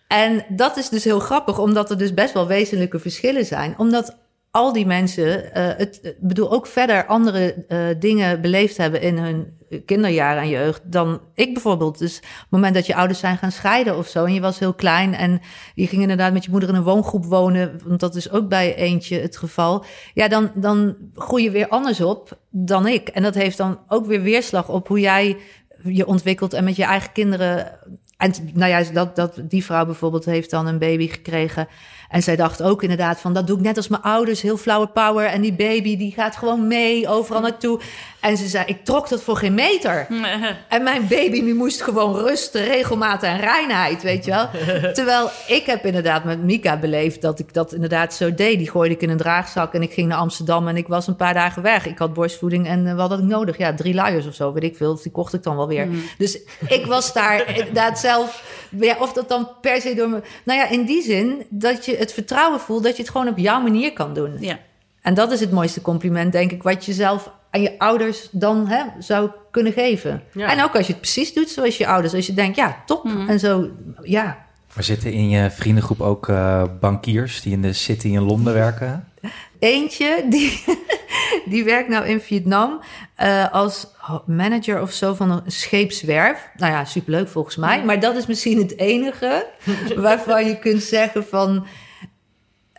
En dat is dus heel grappig, omdat er dus best wel wezenlijke verschillen zijn. Omdat al die mensen, eh het ik bedoel, ook verder andere eh, dingen beleefd hebben in hun kinderjaren en jeugd dan ik bijvoorbeeld. Dus op het moment dat je ouders zijn gaan scheiden of zo en je was heel klein en je ging inderdaad met je moeder in een woongroep wonen, want dat is ook bij eentje het geval. Ja, dan, dan groei je weer anders op dan ik. En dat heeft dan ook weer weerslag op hoe jij je ontwikkelt en met je eigen kinderen. En nou ja, dat, dat, die vrouw bijvoorbeeld heeft dan een baby gekregen. En zij dacht ook inderdaad van, dat doe ik net als mijn ouders, heel flauwe power. En die baby, die gaat gewoon mee overal naartoe. En ze zei, ik trok dat voor geen meter. En mijn baby nu moest gewoon rusten, regelmaat en reinheid, weet je wel. Terwijl ik heb inderdaad met Mika beleefd dat ik dat inderdaad zo deed. Die gooide ik in een draagzak en ik ging naar Amsterdam en ik was een paar dagen weg. Ik had borstvoeding en eh, wat had ik nodig? Ja, drie luiers of zo, weet ik veel. Die kocht ik dan wel weer. Dus ik was daar inderdaad zelf... Ja, of dat dan per se door me... Nou ja, in die zin dat je het vertrouwen voelt dat je het gewoon op jouw manier kan doen. Ja. En dat is het mooiste compliment, denk ik, wat je zelf aan je ouders dan hè, zou kunnen geven. Ja. En ook als je het precies doet zoals je ouders. Als je denkt, ja, top. En zo, ja. Maar zitten in je vriendengroep ook eh, bankiers die in de city in Londen werken? Eentje, die, die werkt nou in Vietnam eh, als manager of zo van een scheepswerf. Nou ja, superleuk volgens mij. Maar dat is misschien het enige waarvan je kunt zeggen van...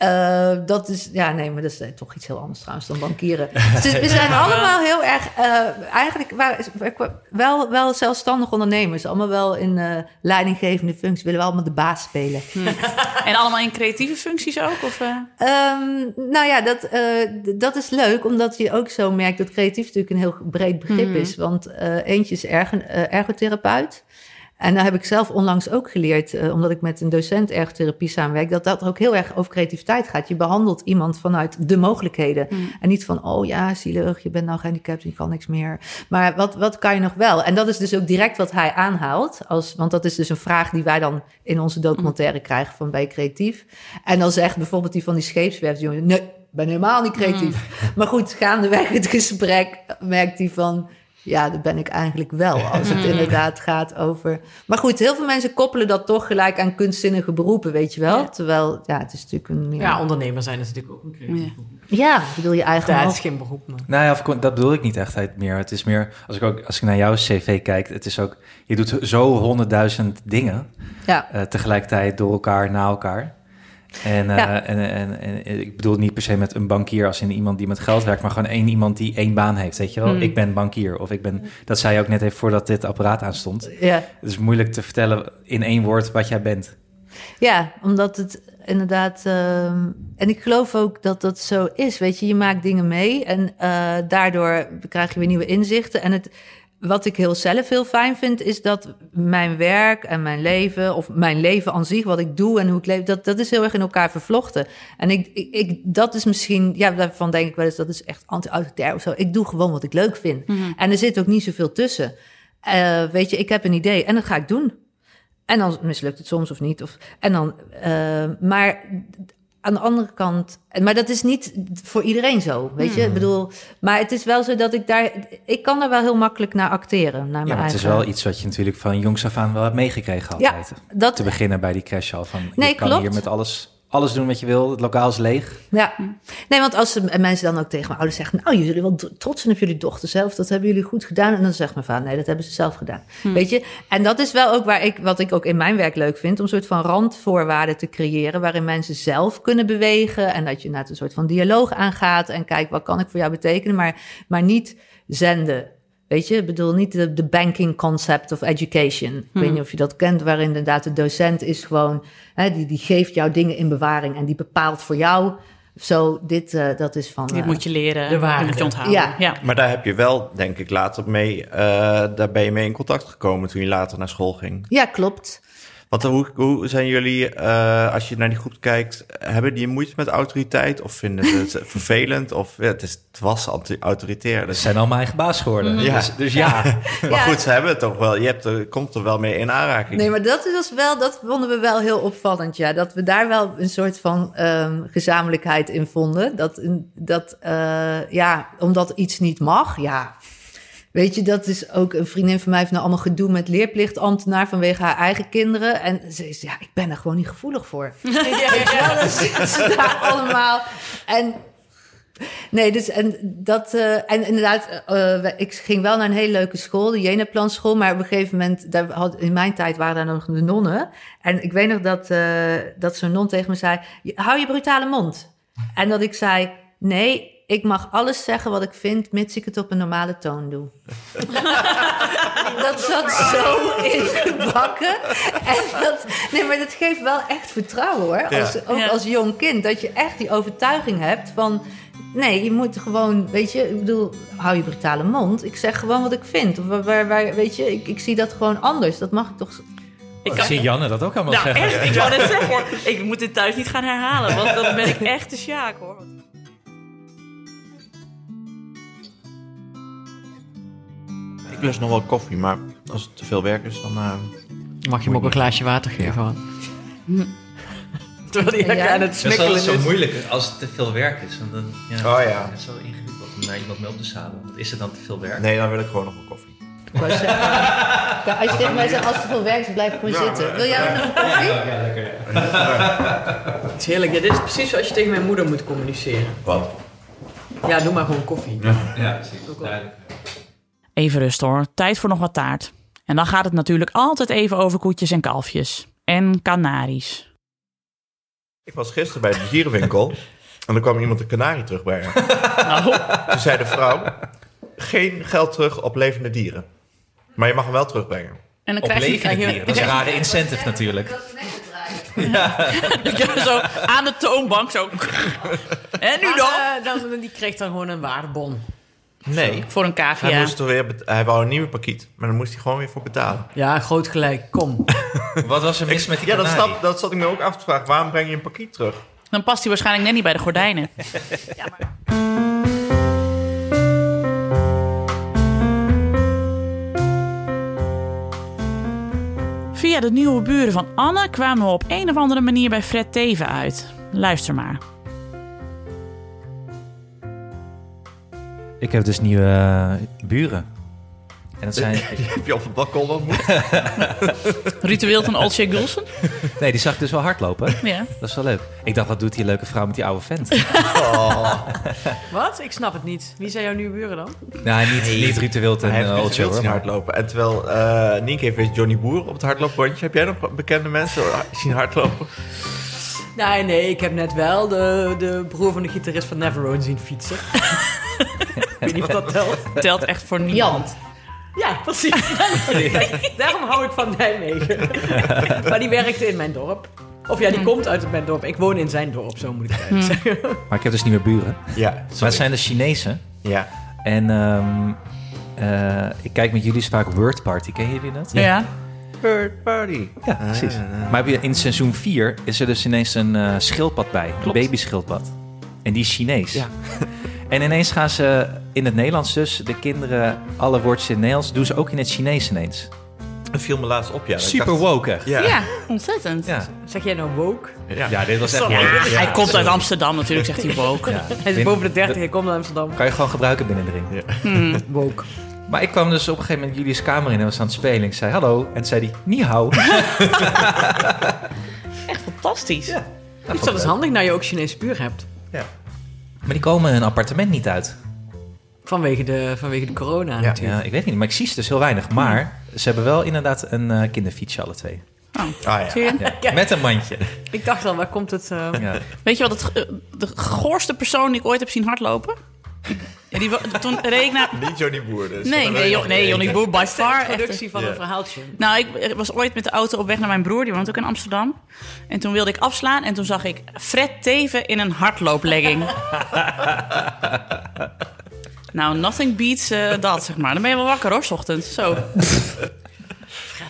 eh, dat is, ja, nee, maar dat is eh, toch iets heel anders trouwens dan bankieren. Dus we zijn allemaal heel erg, eh, eigenlijk wel, wel zelfstandig ondernemers. Allemaal wel in eh, leidinggevende functies. Willen we allemaal de baas spelen. En allemaal in creatieve functies ook? Of, eh? Ehm, nou ja, dat, eh, dat is leuk, omdat je ook zo merkt dat creatief natuurlijk een heel breed begrip Mhm. is. Want eh, eentje is ergo, eh, ergotherapeut. En daar heb ik zelf onlangs ook geleerd, eh, omdat ik met een docent ergotherapie samenwerk, dat dat ook heel erg over creativiteit gaat. Je behandelt iemand vanuit de mogelijkheden. Mhm. En niet van, oh ja, zielig, je bent nou gehandicapt, je kan niks meer. Maar wat, wat kan je nog wel? En dat is dus ook direct wat hij aanhaalt. Als, want dat is dus een vraag die wij dan in onze documentaire krijgen van bij creatief. En dan zegt bijvoorbeeld die van die scheepswerfjongen, nee, ik ben helemaal niet creatief. Maar goed, gaandeweg het gesprek merkt hij van... Ja, dat ben ik eigenlijk wel, als het inderdaad gaat over... Maar goed, heel veel mensen koppelen dat toch gelijk aan kunstzinnige beroepen, weet je wel? Terwijl, ja, het is natuurlijk een... meer- Ja, ondernemer zijn is natuurlijk ook een creatief beroep. Ja, ik bedoel je eigen Ja, het is geen beroep, maar... Nou ja, of, dat bedoel ik niet echt meer. Het is meer, als ik ook als ik naar jouw cv kijk, het is ook, je doet zo honderdduizend dingen Ja. eh, tegelijkertijd door elkaar, na elkaar. En, eh, Ja. en, en, en ik bedoel niet per se met een bankier als in iemand die met geld werkt, maar gewoon één iemand die één baan heeft. Weet je wel, Hmm. ik ben bankier. Of ik ben, dat zei je ook net even voordat dit apparaat aanstond. Ja. Het is moeilijk te vertellen in één woord wat jij bent. Ja, omdat het inderdaad. ehm, en ik geloof ook dat dat zo is. Weet je, je maakt dingen mee en eh, daardoor krijg je weer nieuwe inzichten. En het, wat ik heel zelf heel fijn vind, is dat mijn werk en mijn leven, of mijn leven aan zich, wat ik doe en hoe ik leef, dat, dat is heel erg in elkaar vervlochten. En ik, ik, ik, dat is misschien, ja, daarvan denk ik wel eens, dat is echt anti-autoritair of zo. Ik doe gewoon wat ik leuk vind. En er zit ook niet zoveel tussen. Eh, weet je, ik heb een idee en dat ga ik doen. En dan mislukt het soms of niet. Of, en dan, eh, maar aan de andere kant, maar dat is niet voor iedereen zo, weet je. Ik bedoel, maar het is wel zo dat ik daar, ik kan daar wel heel makkelijk naar acteren. Naar Ja, mijn maar het is wel iets wat je natuurlijk van jongs af aan wel hebt meegekregen Ja, altijd. dat- Te beginnen bij die crash al. Van, Nee, je kan klopt. hier met alles, alles doen wat je wil. Het lokaal is leeg. Ja, nee, want als de mensen dan ook tegen mijn ouders zeggen... nou, jullie wel trots zijn op jullie dochter zelf, dat hebben jullie goed gedaan. En dan zegt mijn vader, nee, dat hebben ze zelf gedaan. Weet je? En dat is wel ook waar ik, wat ik ook in mijn werk leuk vind... om een soort van randvoorwaarden te creëren... waarin mensen zelf kunnen bewegen... en dat je naar een soort van dialoog aangaat... en kijk, wat kan ik voor jou betekenen? Maar, maar niet zenden. Weet je, ik bedoel niet de, de banking concept of education. Ik weet niet of je dat kent, waarin inderdaad de docent is gewoon, hè, die, die geeft jou dingen in bewaring en die bepaalt voor jou. Zo, dit, eh, dat is van. Dit eh, moet je leren, de waarde. moet je onthouden. Ja. ja. Maar daar heb je wel, denk ik, later mee, eh, daar ben je mee in contact gekomen toen je later naar school ging. Ja, klopt. Want hoe, hoe zijn jullie, eh, als je naar die groep kijkt, hebben die moeite met autoriteit? Of vinden ze het vervelend? Of ja, het, is, het was autoritair. Ze Dus, zijn allemaal eigen baas geworden. Ja. Dus, dus ja. maar Ja. goed, ze hebben het toch wel, je hebt er, komt er wel mee in aanraking. Nee, maar dat, is wel, dat vonden we wel heel opvallend, ja. Dat we daar wel een soort van ehm, gezamenlijkheid in vonden. Dat, dat eh, ja, omdat iets niet mag, ja. Weet je, dat is ook een vriendin van mij heeft nou allemaal gedoe met leerplichtambtenaar vanwege haar eigen kinderen. En ze is, ja, ik ben er gewoon niet gevoelig voor. Je wel, dan zitten ze daar allemaal. En Nee, dus en dat. eh, en inderdaad, eh, ik ging wel naar een hele leuke school, de Jenaplan school. Maar op een gegeven moment, daar had, in mijn tijd waren daar nog de nonnen. En ik weet nog dat, eh, dat zo'n non tegen me zei: "Je- Hou je brutale mond. En dat ik zei: Nee, ik mag alles zeggen wat ik vind, mits ik het op een normale toon doe. dat zat zo ingebakken. En dat, nee, maar dat geeft wel echt vertrouwen hoor. Ja. Als, ook Ja. als jong kind. Dat je echt die overtuiging hebt van. Nee, je moet gewoon, weet je, ik bedoel, hou je brutale mond. Ik zeg gewoon wat ik vind. Of waar, waar, waar- weet je, ik, ik zie dat gewoon anders. Dat mag ik toch. Ik Ik zie Janne dat ook allemaal Nou, zeggen. echt, ik wou net zeggen hoor. Ik moet dit thuis niet gaan herhalen, want dan ben ik echt de sjaak hoor. Ik lust nog wel koffie, maar als het te veel werk is, dan... eh, Mag je hem ook een glaasje water geven? hoor. Terwijl hij lekker aan het smikkelen is. moeilijk als het te veel werk is. Want dan, ja, Oh ja. Het is zo ingewikkeld om naar iemand mee op te zadelen. Want is het dan te veel werk? Nee, dan wil ik gewoon nog een koffie. Ja, als je tegen mij zegt, als het veel werkt, blijf gewoon zitten. Wil jij ook nog een koffie? Het is heerlijk. Ja, dit is precies zoals je tegen mijn moeder moet communiceren. Wat? Ja, doe maar gewoon koffie. Ja, precies. Duidelijk. Even rust hoor, tijd voor nog wat taart. En dan gaat het natuurlijk altijd even over koetjes en kalfjes. En kanaries. Ik was gisteren bij de dierenwinkel en er kwam iemand een kanarie terugbrengen. Nou, Toen zei de vrouw, geen geld terug op levende dieren. Maar je mag hem wel terugbrengen. en dan Op krijg je, levende krijg je- dieren. Dat is een rare incentive natuurlijk. zo aan de toonbank zo. En nu dan? Eh, dan, die kreeg dan gewoon een waardebon. Nee. Voor een Hij, cavia. moest er weer hij wou een nieuwe pakiet, maar dan moest hij gewoon weer voor betalen. Ja, groot gelijk. Kom. Wat was er mis met die Ja, dat, snap, dat zat ik me ook af te vragen. Waarom breng je een pakiet terug? Dan past hij waarschijnlijk net niet bij de gordijnen. Ja, maar... Via de nieuwe buren van Anne kwamen we op een of andere manier bij Fred Teven uit. Luister maar. Ik heb dus nieuwe eh, buren. En dat zijn... Heb je op het balkon ontmoet? Ritueel van Olsje Gulsen. Nee, die zag ik dus wel hardlopen. Ja. Dat is wel leuk. Ik dacht, wat doet die leuke vrouw met die oude vent? Wat? Ik snap het niet. Wie zijn jouw nieuwe buren dan? nou, niet, niet Ruud de Wild en uh, uh, hoor, maar- hardlopen. En terwijl eh Nienke heeft weer Johnny Boer op het hardlooprondje. Heb jij nog bekende mensen zien hardlopen? Nee, nee, ik heb net wel de, de broer van de gitarist van Neverone zien fietsen. Ik weet niet of dat telt. Telt echt voor niemand. Ja, precies. Daarom hou ik van Nijmegen. maar die werkte in mijn dorp. Of ja, die komt uit mijn dorp. Ik woon in zijn dorp, zo moet ik het eigenlijk zeggen. Maar ik heb dus nieuwe buren. Ja, Maar het zijn de Chinezen. Ja. En ehm, eh, ik kijk met jullie vaak Word Party. Ken jullie dat? Ja. Bird party. Ja, precies. Maar heb je- in seizoen 4 is er dus ineens een eh, schildpad bij. Een Klopt. babyschildpad. En die is Chinees. Ja. En ineens gaan ze in het Nederlands dus de kinderen alle woordjes in het Nederlands doen ze ook in het Chinees ineens. Dat viel me laatst op, ja. Super dacht- woke. echt. Ja. Ja, ontzettend. Ja. Zeg jij nou woke? Ja, dit was echt Ja, woke. hij komt uit. Amsterdam natuurlijk, zegt hij woke. Ja. Hij is boven de 30, hij komt naar Amsterdam. Kan je gewoon gebruiken binnen erin. Hmm. Woke. Maar ik kwam dus op een gegeven moment Julius kamer in en was aan het spelen. Ik zei hallo. En zei hij, ni hao. Echt fantastisch. Ja. Vind dat is handig nou je ook Chinese puur hebt. Ja. Maar die komen hun appartement niet uit. Vanwege de, vanwege de corona natuurlijk. Ja, ik weet niet, maar ik zie ze dus heel weinig. Maar ze hebben wel inderdaad een eh, kinderfietsje alle twee. Ah, ja. Ja. Met een mandje. Ik dacht al, waar komt het... Ja. Weet je wat het, eh, de goorste persoon die ik ooit heb zien hardlopen? Ja, die, toen reed ik naar... Niet Johnny Boer dus. Nee, nee, Jo- nee. Johnny Boer, by far. echt productie van Ja. een verhaaltje. Nou, ik was ooit met de auto op weg naar mijn broer, die woont ook in Amsterdam. En toen wilde ik afslaan en toen zag ik Fred Teven in een hardlooplegging. nou, nothing beats eh, dat, zeg maar. Dan ben je wel wakker hoor, 's ochtends. Zo.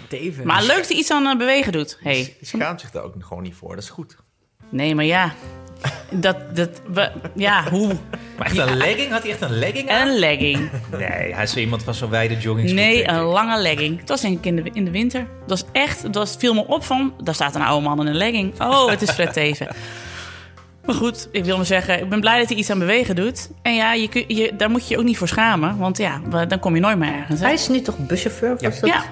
David. Maar leuk dat hij iets aan eh, bewegen doet. Hey. Die schaamt zich daar ook gewoon niet voor, dat is goed. Nee, maar ja. Dat, dat, we, ja, hoe? Maar echt een legging? Had hij echt een legging aan? Een legging. Nee, hij is zo iemand van zo'n wijde jogging. Nee, een lange legging. Het was denk ik in de, in de winter. Dat was echt, dat was, viel me op van, daar staat een oude man in een legging. Oh, het is Fred Teven. Maar goed, ik wil maar zeggen, ik ben blij dat hij iets aan bewegen doet. En ja, je, kun- je, daar moet je je ook niet voor schamen. Want ja, dan kom je nooit meer ergens. hè? Hij is nu toch buschauffeur? of Ja. Ja,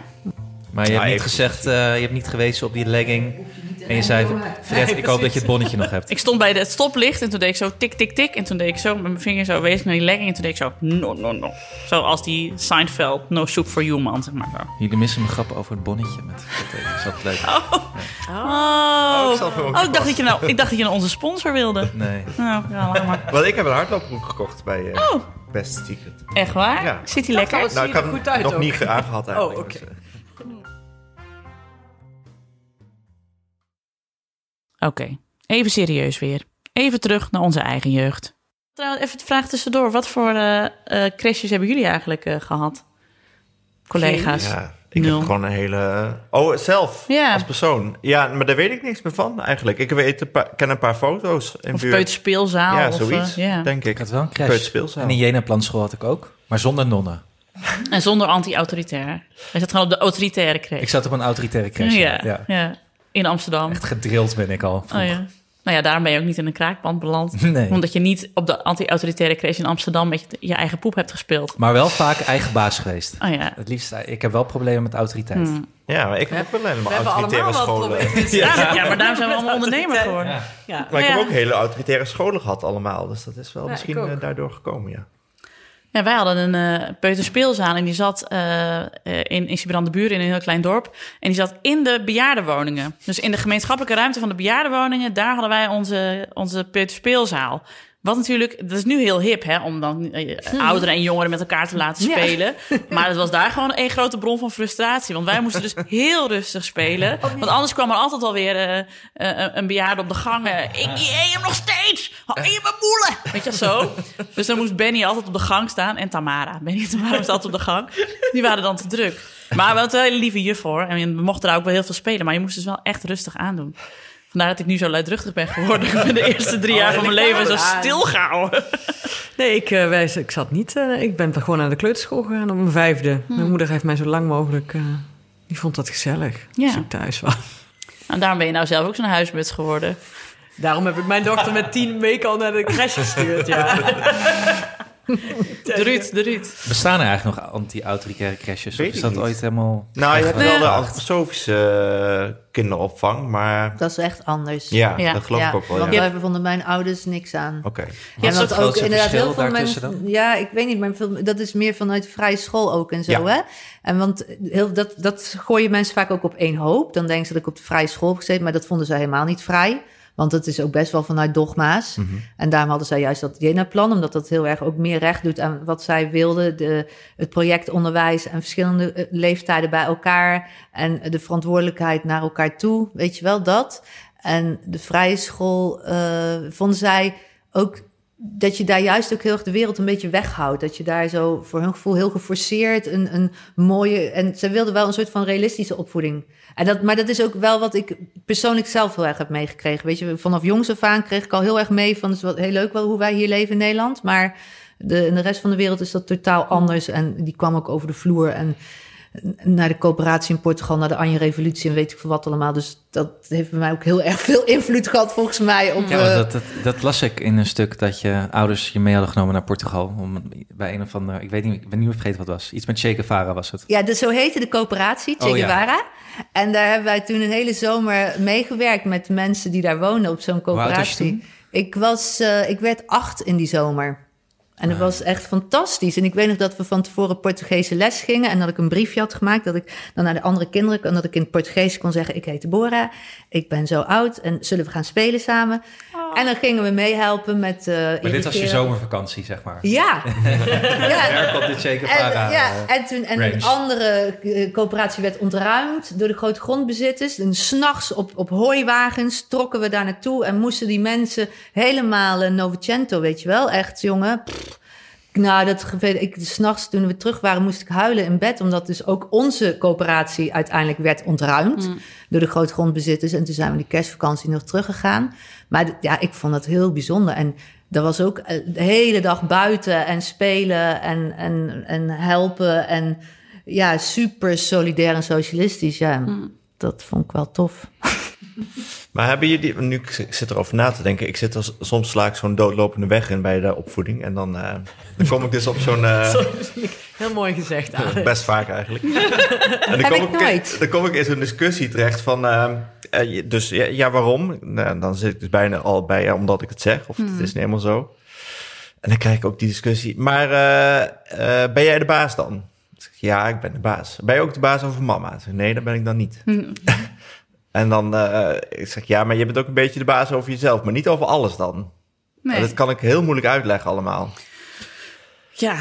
Maar je hebt niet even- gezegd, eh, je hebt niet gewezen op die legging. En je zei, Fred, ik hoop dat je het bonnetje nog hebt. ik stond bij het stoplicht en toen deed ik zo tik, tik, tik. En toen deed ik zo met mijn vinger zo wees ik naar die legging. En toen deed ik zo, no, no, no. Zo als die Seinfeld, no soup for you man, zeg maar zo. Jullie missen mijn grappen over het bonnetje. Met Teven. Is dat leuk? Oh, ik het ook oh ik, dacht dat je nou, ik dacht dat je naar onze sponsor wilde. Nee. Nou, ja, laat maar. Want ik heb een hardloopbroek gekocht bij eh Oh. Best Secret. Echt waar? Ja. Zit hij lekker? Dat Nou, ik er goed hem uit nog ook. niet aangehad eigenlijk. Oh, oké. dus, eh, Oké, even serieus weer. Even terug naar onze eigen jeugd. Trouwens, even de vraag tussendoor. Wat voor eh eh, crashes hebben jullie eigenlijk eh, gehad? Collega's? Ja, ik Nul. heb gewoon een hele... Oh, zelf, Ja. als persoon. Ja, maar daar weet ik niks meer van eigenlijk. Ik weet een paar, ken een paar foto's in Of buurt. peuterspeelzaal? Ja, of, zoiets, denk ik. Ik had wel een crash. Peuterspeelzaal. En in Jena Planschool had ik ook. Maar zonder nonnen. En zonder anti-autoritair. Hij zat gewoon op de autoritaire crash. Ik zat op een autoritaire crash. ja, ja. ja. In Amsterdam. Echt gedrild ben ik al. Oh, ja. Nou ja, daarom ben je ook niet in een kraakpand beland. Nee. Omdat je niet op de anti-autoritaire crash in Amsterdam... met je, je eigen poep hebt gespeeld. Maar wel vaak eigen baas geweest. Oh ja. Het liefst, ik heb wel problemen met autoriteit. Hmm. Ja, maar ik heb ook wel helemaal we hebben autoritaire scholen. Ja, ja, maar daarom zijn we allemaal ondernemer geworden. Ja. Ja. Maar ik heb ook hele autoritaire scholen gehad allemaal. Dus dat is wel Ja, misschien eh, daardoor gekomen, ja. Ja, wij hadden een eh peuterspeelzaal en die zat eh, eh, in, in Siebrand de in een heel klein dorp. En die zat in de bejaardenwoningen. Dus in de gemeenschappelijke ruimte van de bejaardenwoningen, daar hadden wij onze, onze peuterspeelzaal. Wat natuurlijk, dat is nu heel hip, hè, om dan eh, ouderen en jongeren met elkaar te laten Ja. spelen. Maar het was daar gewoon één grote bron van frustratie. Want wij moesten dus heel rustig spelen. Want anders kwam er altijd alweer eh, eh, een bejaarde op de gang. ik eet hem nog steeds! Hou je mijn moelen! Weet je zo? Dus dan moest Benny altijd op de gang staan. En Tamara. Benny en Tamara moesten altijd op de gang. Die waren dan te druk. Maar we hadden een hele lieve juf hoor. En we mochten daar ook wel heel veel spelen. Maar je moest dus wel echt rustig aandoen. Vandaar dat ik nu zo luidruchtig ben geworden. Ik ben de eerste drie jaar van mijn leven zo stil gehouden. Nee, ik, eh, wij, ik zat niet. eh, ik ben gewoon naar de kleuterschool gegaan op mijn vijfde. Mijn moeder heeft mij zo lang mogelijk. eh, die vond dat gezellig. Ja. Als ik thuis was. En daarom ben je nou zelf ook zo'n huismuts geworden. Daarom heb ik mijn dochter met tien weken al naar de crash gestuurd. Ja. De Ruud, de Ruud. Bestaan er eigenlijk nog anti-autoritaire crashes? Weet of is dat niet. ooit helemaal... Nou, je hebt wel de antroposofische eh, kinderopvang, maar Dat is echt anders. ja, Ja. dat geloof Ja, ik ook wel. want daar vonden mijn ouders niks aan. Oké. En is want het ook inderdaad heel veel mensen... Ja, ik weet niet, maar veel, dat is meer vanuit vrije school ook en zo, Ja. hè? En want heel, dat, dat gooien mensen vaak ook op één hoop. Dan denken ze dat ik op de vrije school heb gezeten, maar dat vonden ze helemaal niet vrij. Want het is ook best wel vanuit dogma's. Mhm. En daarom hadden zij juist dat Jena-plan, omdat dat heel erg ook meer recht doet aan wat zij wilden. De, het projectonderwijs en verschillende eh, leeftijden bij elkaar. En de verantwoordelijkheid naar elkaar toe, weet je wel, dat. En de vrije school eh, vonden zij ook dat je daar juist ook heel erg de wereld een beetje weghoudt. Dat je daar zo voor hun gevoel heel geforceerd een, een mooie... En ze wilden wel een soort van realistische opvoeding. En dat, maar dat is ook wel wat ik persoonlijk zelf heel erg heb meegekregen. Weet je, vanaf jongs af aan kreeg ik al heel erg mee van... het is wel heel leuk wel hoe wij hier leven in Nederland. Maar De, in de rest van de wereld is dat totaal anders. En die kwam ook over de vloer. En naar de coöperatie in Portugal, naar de Anje Revolutie en weet ik veel wat allemaal. Dus dat heeft bij mij ook heel erg veel invloed gehad, volgens mij. Op, Ja, eh, dat, dat, dat las ik in een stuk dat je ouders je mee hadden genomen naar Portugal. Om, bij een of andere, ik weet niet, ik ben niet meer vergeten wat het was. Iets met Che Guevara was het. Ja, dus zo heette de coöperatie, Che Oh, ja. Guevara. En daar hebben wij toen een hele zomer meegewerkt met mensen die daar woonden op zo'n was coöperatie. toen? Ik was, eh, ik werd acht in die zomer. En dat was echt fantastisch. En ik weet nog dat we van tevoren Portugese les gingen. En dat ik een briefje had gemaakt. Dat ik dan naar de andere kinderen. En dat ik in het Portugees kon zeggen: Ik heet Deborah. Ik ben zo oud. En zullen we gaan spelen samen? En dan gingen we meehelpen met. eh Maar dit was je zomervakantie, zeg maar. Ja. ja. Daar komt En, Guevara. ja, eh, en, toen, en range. een andere eh, coöperatie werd ontruimd door de grote grondbezitters. En s'nachts op, op hooiwagens trokken we daar naartoe en moesten die mensen helemaal uh, Novecento, weet je wel, echt jongen. pff. Nou, dat weet ik. S'nachts toen we terug waren, moest ik huilen in bed, omdat dus ook onze coöperatie uiteindelijk werd ontruimd door de grote grondbezitters. En toen zijn we die kerstvakantie nog teruggegaan. Maar ja, ik vond dat heel bijzonder. En dat was ook eh, de hele dag buiten en spelen en, en, en helpen. En ja, super solidair en socialistisch. Ja, dat vond ik wel tof. Maar hebben jullie, nu ik zit erover na te denken, ik zit er soms sla ik zo'n doodlopende weg in bij de opvoeding. En dan, eh, dan kom ik dus op zo'n, eh, Heel mooi gezegd, Alex. best vaak eigenlijk. En dan kom ik ik, dan kom ik in zo'n discussie terecht van, eh, eh, je- dus ja, ja, waarom? Nou, dan zit ik dus bijna al bij, ja, omdat ik het zeg, of het is niet helemaal zo. En dan krijg ik ook die discussie, maar eh, eh, ben jij de baas dan? Ja, ik ben de baas. Ben je ook de baas over mama? Nee, dat ben ik dan niet. En dan eh, ik zeg ja, maar je bent ook een beetje de baas over jezelf, maar niet over alles dan. Nee. Dat kan ik heel moeilijk uitleggen allemaal. Ja,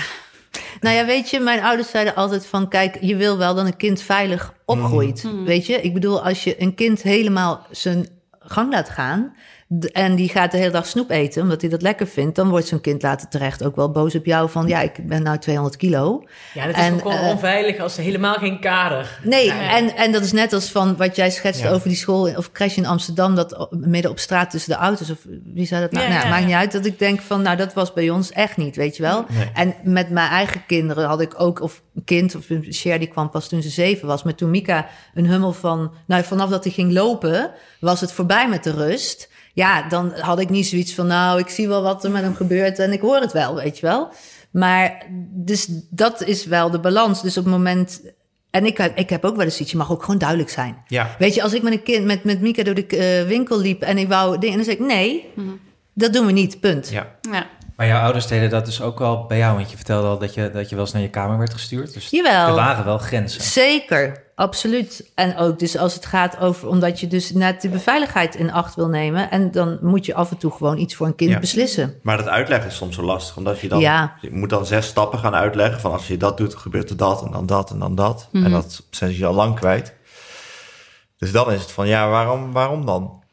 Nou ja, weet je, mijn ouders zeiden altijd van... kijk, je wil wel dat een kind veilig opgroeit. Weet je, ik bedoel, als je een kind helemaal zijn gang laat gaan... en die gaat de hele dag snoep eten, omdat hij dat lekker vindt... dan wordt zo'n kind later terecht ook wel boos op jou van... ja, ik ben nou 200 kilo. Ja, dat is En, ook gewoon eh, onveilig als er helemaal geen kader. Nee, En, en dat is net als van wat jij schetst Ja. over die school of crash in Amsterdam, dat midden op straat tussen de auto's, of wie zei dat nou? Ja, nou, ja, maakt niet uit. Dat ik denk van, nou, dat was bij ons echt niet, weet je wel. Nee. En met mijn eigen kinderen had ik ook, of een kind, of Cher, die kwam pas toen ze zeven was. Maar toen Mika een hummel van, nou, vanaf dat hij ging lopen, was het voorbij met de rust. Ja, dan had ik niet zoiets van, nou, ik zie wel wat er met hem gebeurt en ik hoor het wel, weet je wel. Maar dus dat is wel de balans. Dus op het moment. En ik, heb- ik heb ook wel eens iets, je mag ook gewoon duidelijk zijn. Ja. Weet je, als ik met een kind, met, met Mika door de eh, winkel liep en ik wou dingen, dan zeg ik nee, dat doen we niet, punt. Ja. ja. Maar jouw ouders deden dat dus ook wel bij jou, want je vertelde al dat je, dat je wel eens naar je kamer werd gestuurd. Dus Jawel. er waren wel grenzen. Zeker, absoluut. En ook dus als het gaat over, omdat je dus net de beveiligheid in acht wil nemen. En dan moet je af en toe gewoon iets voor een kind Ja. beslissen. Maar dat uitleggen is soms zo lastig, omdat je dan Ja. je moet dan zes stappen gaan uitleggen van als je dat doet, gebeurt er dat en dan dat en dan dat. En dat zijn ze al lang kwijt. Dus dan is het van ja, waarom, waarom dan?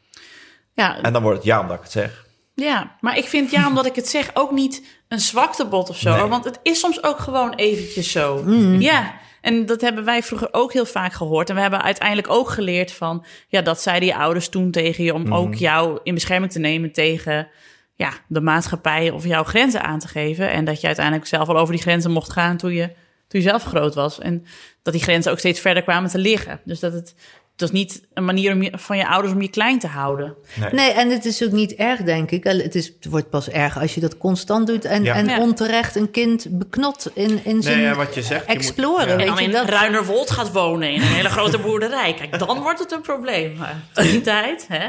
Ja, En dan wordt het ja, omdat ik het zeg. ja, maar ik vind ja, omdat ik het zeg, ook niet een zwaktebod of zo. Nee. Want het is soms ook gewoon eventjes zo. Ja, en dat hebben wij vroeger ook heel vaak gehoord. En we hebben uiteindelijk ook geleerd van... ja, dat zeiden je ouders toen tegen je... om ook jou in bescherming te nemen tegen... ja, de maatschappij of jouw grenzen aan te geven. En dat je uiteindelijk zelf al over die grenzen mocht gaan... toen je, toen je zelf groot was. En dat die grenzen ook steeds verder kwamen te liggen. Dus dat het... Het was niet een manier om je, van je ouders om je klein te houden. Nee, en het is ook niet erg, denk ik. Het, is, het wordt pas erg als je dat constant doet en, Ja. en Ja. onterecht een kind beknot in, in zijn ja, wat je zegt, je moet- exploren. ja. En Weet dan je, in dat, Ruinerwold gaat wonen in een hele grote boerderij. Kijk, dan wordt het een probleem. Maar tot die tijd, hè?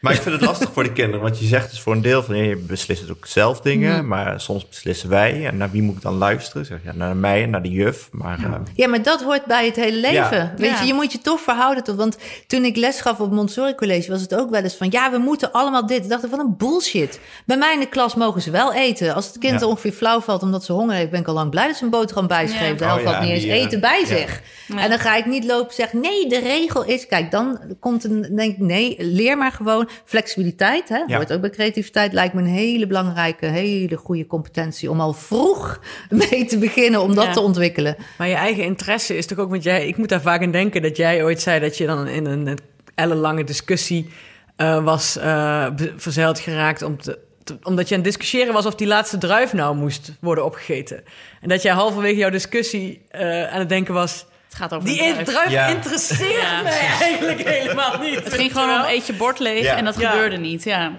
Maar ik vind het lastig voor de kinderen, want je zegt dus voor een deel van je beslist ook zelf dingen, maar soms beslissen wij. En naar wie moet ik dan luisteren? Zeg, ja, naar mij en naar de juf. Maar eh, Ja, maar dat hoort bij het hele leven. Ja. Weet Ja. je, je moet je toch verhouden tot. Want toen ik les gaf op Montessori College, was het ook wel eens van: ja, we moeten allemaal dit. Ik dacht van een bullshit. Bij mij in de klas mogen ze wel eten. Als het kind Ja. ongeveer flauw valt omdat ze honger heeft, ben ik al lang blij dat ze een boterham bijschreef. Ja. De helft Oh ja, had niet eens die, eh, eten bij ja. zich. En dan ga ik niet lopen zeggen: nee, de regel is. Kijk, dan komt een. Denk ik, nee, leer maar gewoon flexibiliteit. Hè? Ja. Hoort ook bij creativiteit. Lijkt me een hele belangrijke, hele goede competentie om al vroeg mee te beginnen om dat Ja. te ontwikkelen. Maar je eigen interesse is toch ook... Want jij, ik moet daar vaak aan denken dat jij ooit zei... dat je dan in een, ellenlange discussie eh, was eh, be- verzeild geraakt... om te, omdat je aan het discussiëren was of die laatste druif nou moest worden opgegeten. En dat jij halverwege jouw discussie eh, aan het denken was... Gaat over Die druif. druif Ja. interesseert Ja. mij eigenlijk helemaal niet. Het ging gewoon om eet je bord leeg Ja. en dat Ja. gebeurde niet. Ja.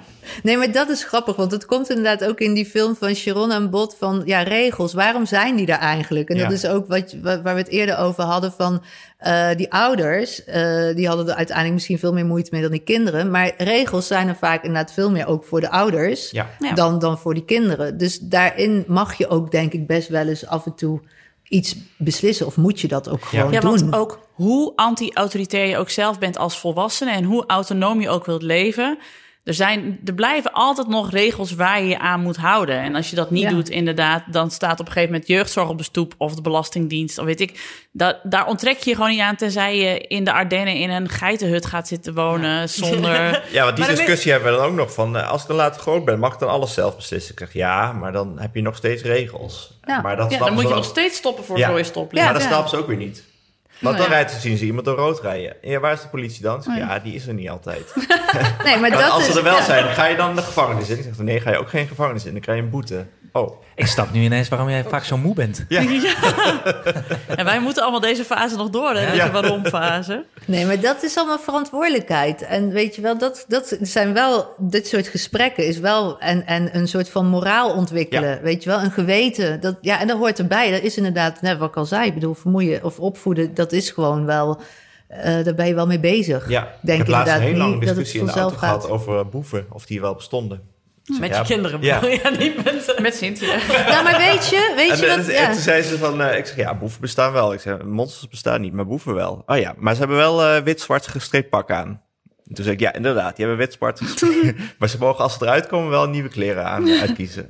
Nee, maar dat is grappig, want het komt inderdaad ook in die film van Sharon en Bot van ja, regels. Waarom zijn die daar eigenlijk? En Ja. dat is ook wat, je- waar we het eerder over hadden van eh, die ouders. eh, die hadden er uiteindelijk misschien veel meer moeite mee dan die kinderen. Maar regels zijn er vaak inderdaad veel meer ook voor de ouders Ja. Ja. dan, dan voor die kinderen. Dus daarin mag je ook denk ik best wel eens af en toe iets beslissen. Of moet je dat ook gewoon Ja, doen? want ook hoe anti-autoritair je ook zelf bent als volwassene en hoe autonoom je ook wilt leven. Er, zijn, er blijven altijd nog regels waar je je aan moet houden. En als je dat niet Ja. doet, inderdaad, dan staat op een gegeven moment jeugdzorg op de stoep of de Belastingdienst, of weet ik. Dat, daar onttrek je je gewoon niet aan, tenzij je in de Ardennen in een geitenhut gaat zitten wonen zonder. Ja, want die Maar discussie hebben we dan ook nog van... eh, als ik dan later groot ben, mag ik dan alles zelf beslissen? Ik zeg ja, maar dan heb je nog steeds regels. Ja. Maar dat Ja, dan moet je nog steeds stoppen voor Ja. stoplicht. Ja. Maar dat snappen ze ook weer niet. Want Nou dan rijdt ze, zien ze iemand door rood rijden. Ja, waar is de politie dan? Zeg, ja, die is er niet altijd. nee, maar dat als ze er wel zijn, dan ga je dan de gevangenis in. Ik zeg, nee, ga je ook geen gevangenis in. Dan krijg je een boete. Oh, Ik snap nu ineens waarom jij vaak zo moe bent. ja. En wij moeten allemaal deze fase nog door, hè? Deze Ja. waarom-fase. Nee, maar dat is allemaal verantwoordelijkheid. En weet je wel, dat, dat zijn wel, dit soort gesprekken is wel en, en een soort van moraal ontwikkelen. Ja. Weet je wel, een geweten. Dat, ja, en dat hoort erbij. Dat is inderdaad, net wat ik al zei, ik bedoel, vermoeien of opvoeden, dat is gewoon wel, eh, daar ben je wel mee bezig. ja. Denk ik heb laatst een hele lange niet dat het discussie in de auto gehad gaat. over eh, boeven. Of die wel bestonden. Met Ja. je kinderen. Ja. Ja. niet met... Met Cynthia. Nou, maar weet je, weet En, je eh, wat, en ja. toen zei ze van, eh, ik zeg ja, boeven bestaan wel. Ik zeg, monsters bestaan niet, maar boeven wel. Oh ja, maar ze hebben wel eh, wit-zwart gestreept pak aan. En toen zei ik, ja, inderdaad, die hebben wit-zwart gestreept. maar ze mogen als ze eruit komen wel nieuwe kleren aan uitkiezen.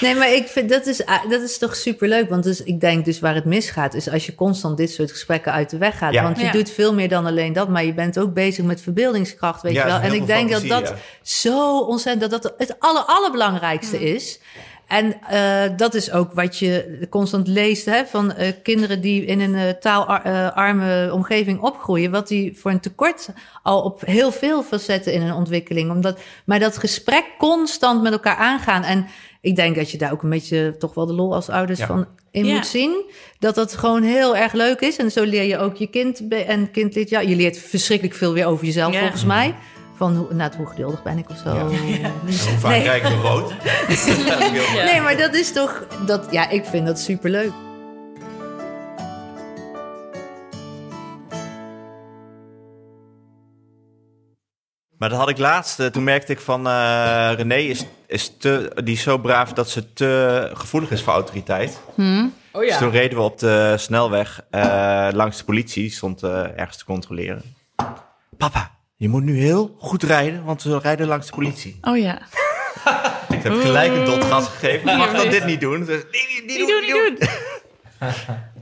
Nee, maar ik vind dat is, ah, dat is toch superleuk. Want dus, ik denk dus waar het misgaat, is als je constant dit soort gesprekken uit de weg gaat. Ja. Want je Ja. doet veel meer dan alleen dat, maar je bent ook bezig met verbeeldingskracht, weet Ja, je wel. En ik denk dat fantasie, dat ja. zo ontzettend, dat dat het aller, allerbelangrijkste is. En eh, dat is ook wat je constant leest hè, van eh, kinderen die in een eh, taalarme omgeving opgroeien. Wat die voor een tekort al op heel veel facetten in hun ontwikkeling. Omdat, maar dat gesprek constant met elkaar aangaan. En ik denk dat je daar ook een beetje toch wel de lol als ouders Ja. van in Ja. moet zien. Dat dat gewoon heel erg leuk is. En zo leer je ook je kind. En kind leert, ja, je leert verschrikkelijk veel weer over jezelf Ja. volgens mij. Van hoe, nou, hoe geduldig ben ik of zo. Hoe vaak Nee. krijg ik rood? Nee, maar dat is toch. Dat, ja, ik vind dat superleuk. Maar dat had ik laatst. eh, toen merkte ik van eh René is, is te, die is zo braaf dat ze te gevoelig is voor autoriteit. Oh Dus ja. toen reden we op de snelweg eh, langs de politie. Stond eh, ergens te controleren. Papa, je moet nu heel goed rijden, want we rijden langs de politie. Oh ja. Ik heb gelijk een dot gas gegeven. Mag dat dit niet doen? Nee, niet, niet Niet doen, niet doen. doen.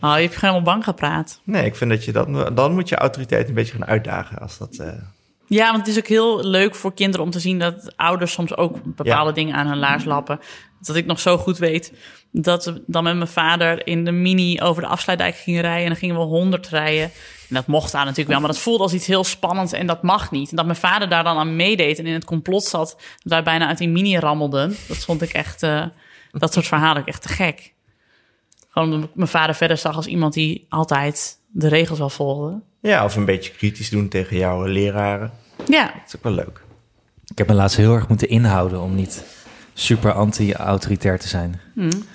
Oh, je hebt helemaal bang gepraat. Nee, ik vind dat je dan, dan moet je autoriteit een beetje gaan uitdagen. Als dat, eh, Ja, want het is ook heel leuk voor kinderen om te zien dat ouders soms ook bepaalde Ja. dingen aan hun laars lappen. Dat ik nog zo goed weet dat we dan met mijn vader in de mini over de afsluitdijk gingen rijden. En dan gingen we 100 rijden. En dat mocht daar natuurlijk wel, maar dat voelde als iets heel spannends en dat mag niet. En dat mijn vader daar dan aan meedeed en in het complot zat, dat wij bijna uit die mini rammelden. Dat vond ik echt, eh, dat soort verhalen echt te gek. Gewoon omdat ik mijn vader verder zag als iemand die altijd de regels wel volgde. Ja, of een beetje kritisch doen tegen jouw leraren. Ja, Dat is ook wel leuk. Ik heb me laatst heel erg moeten inhouden om niet super anti-autoritair te zijn.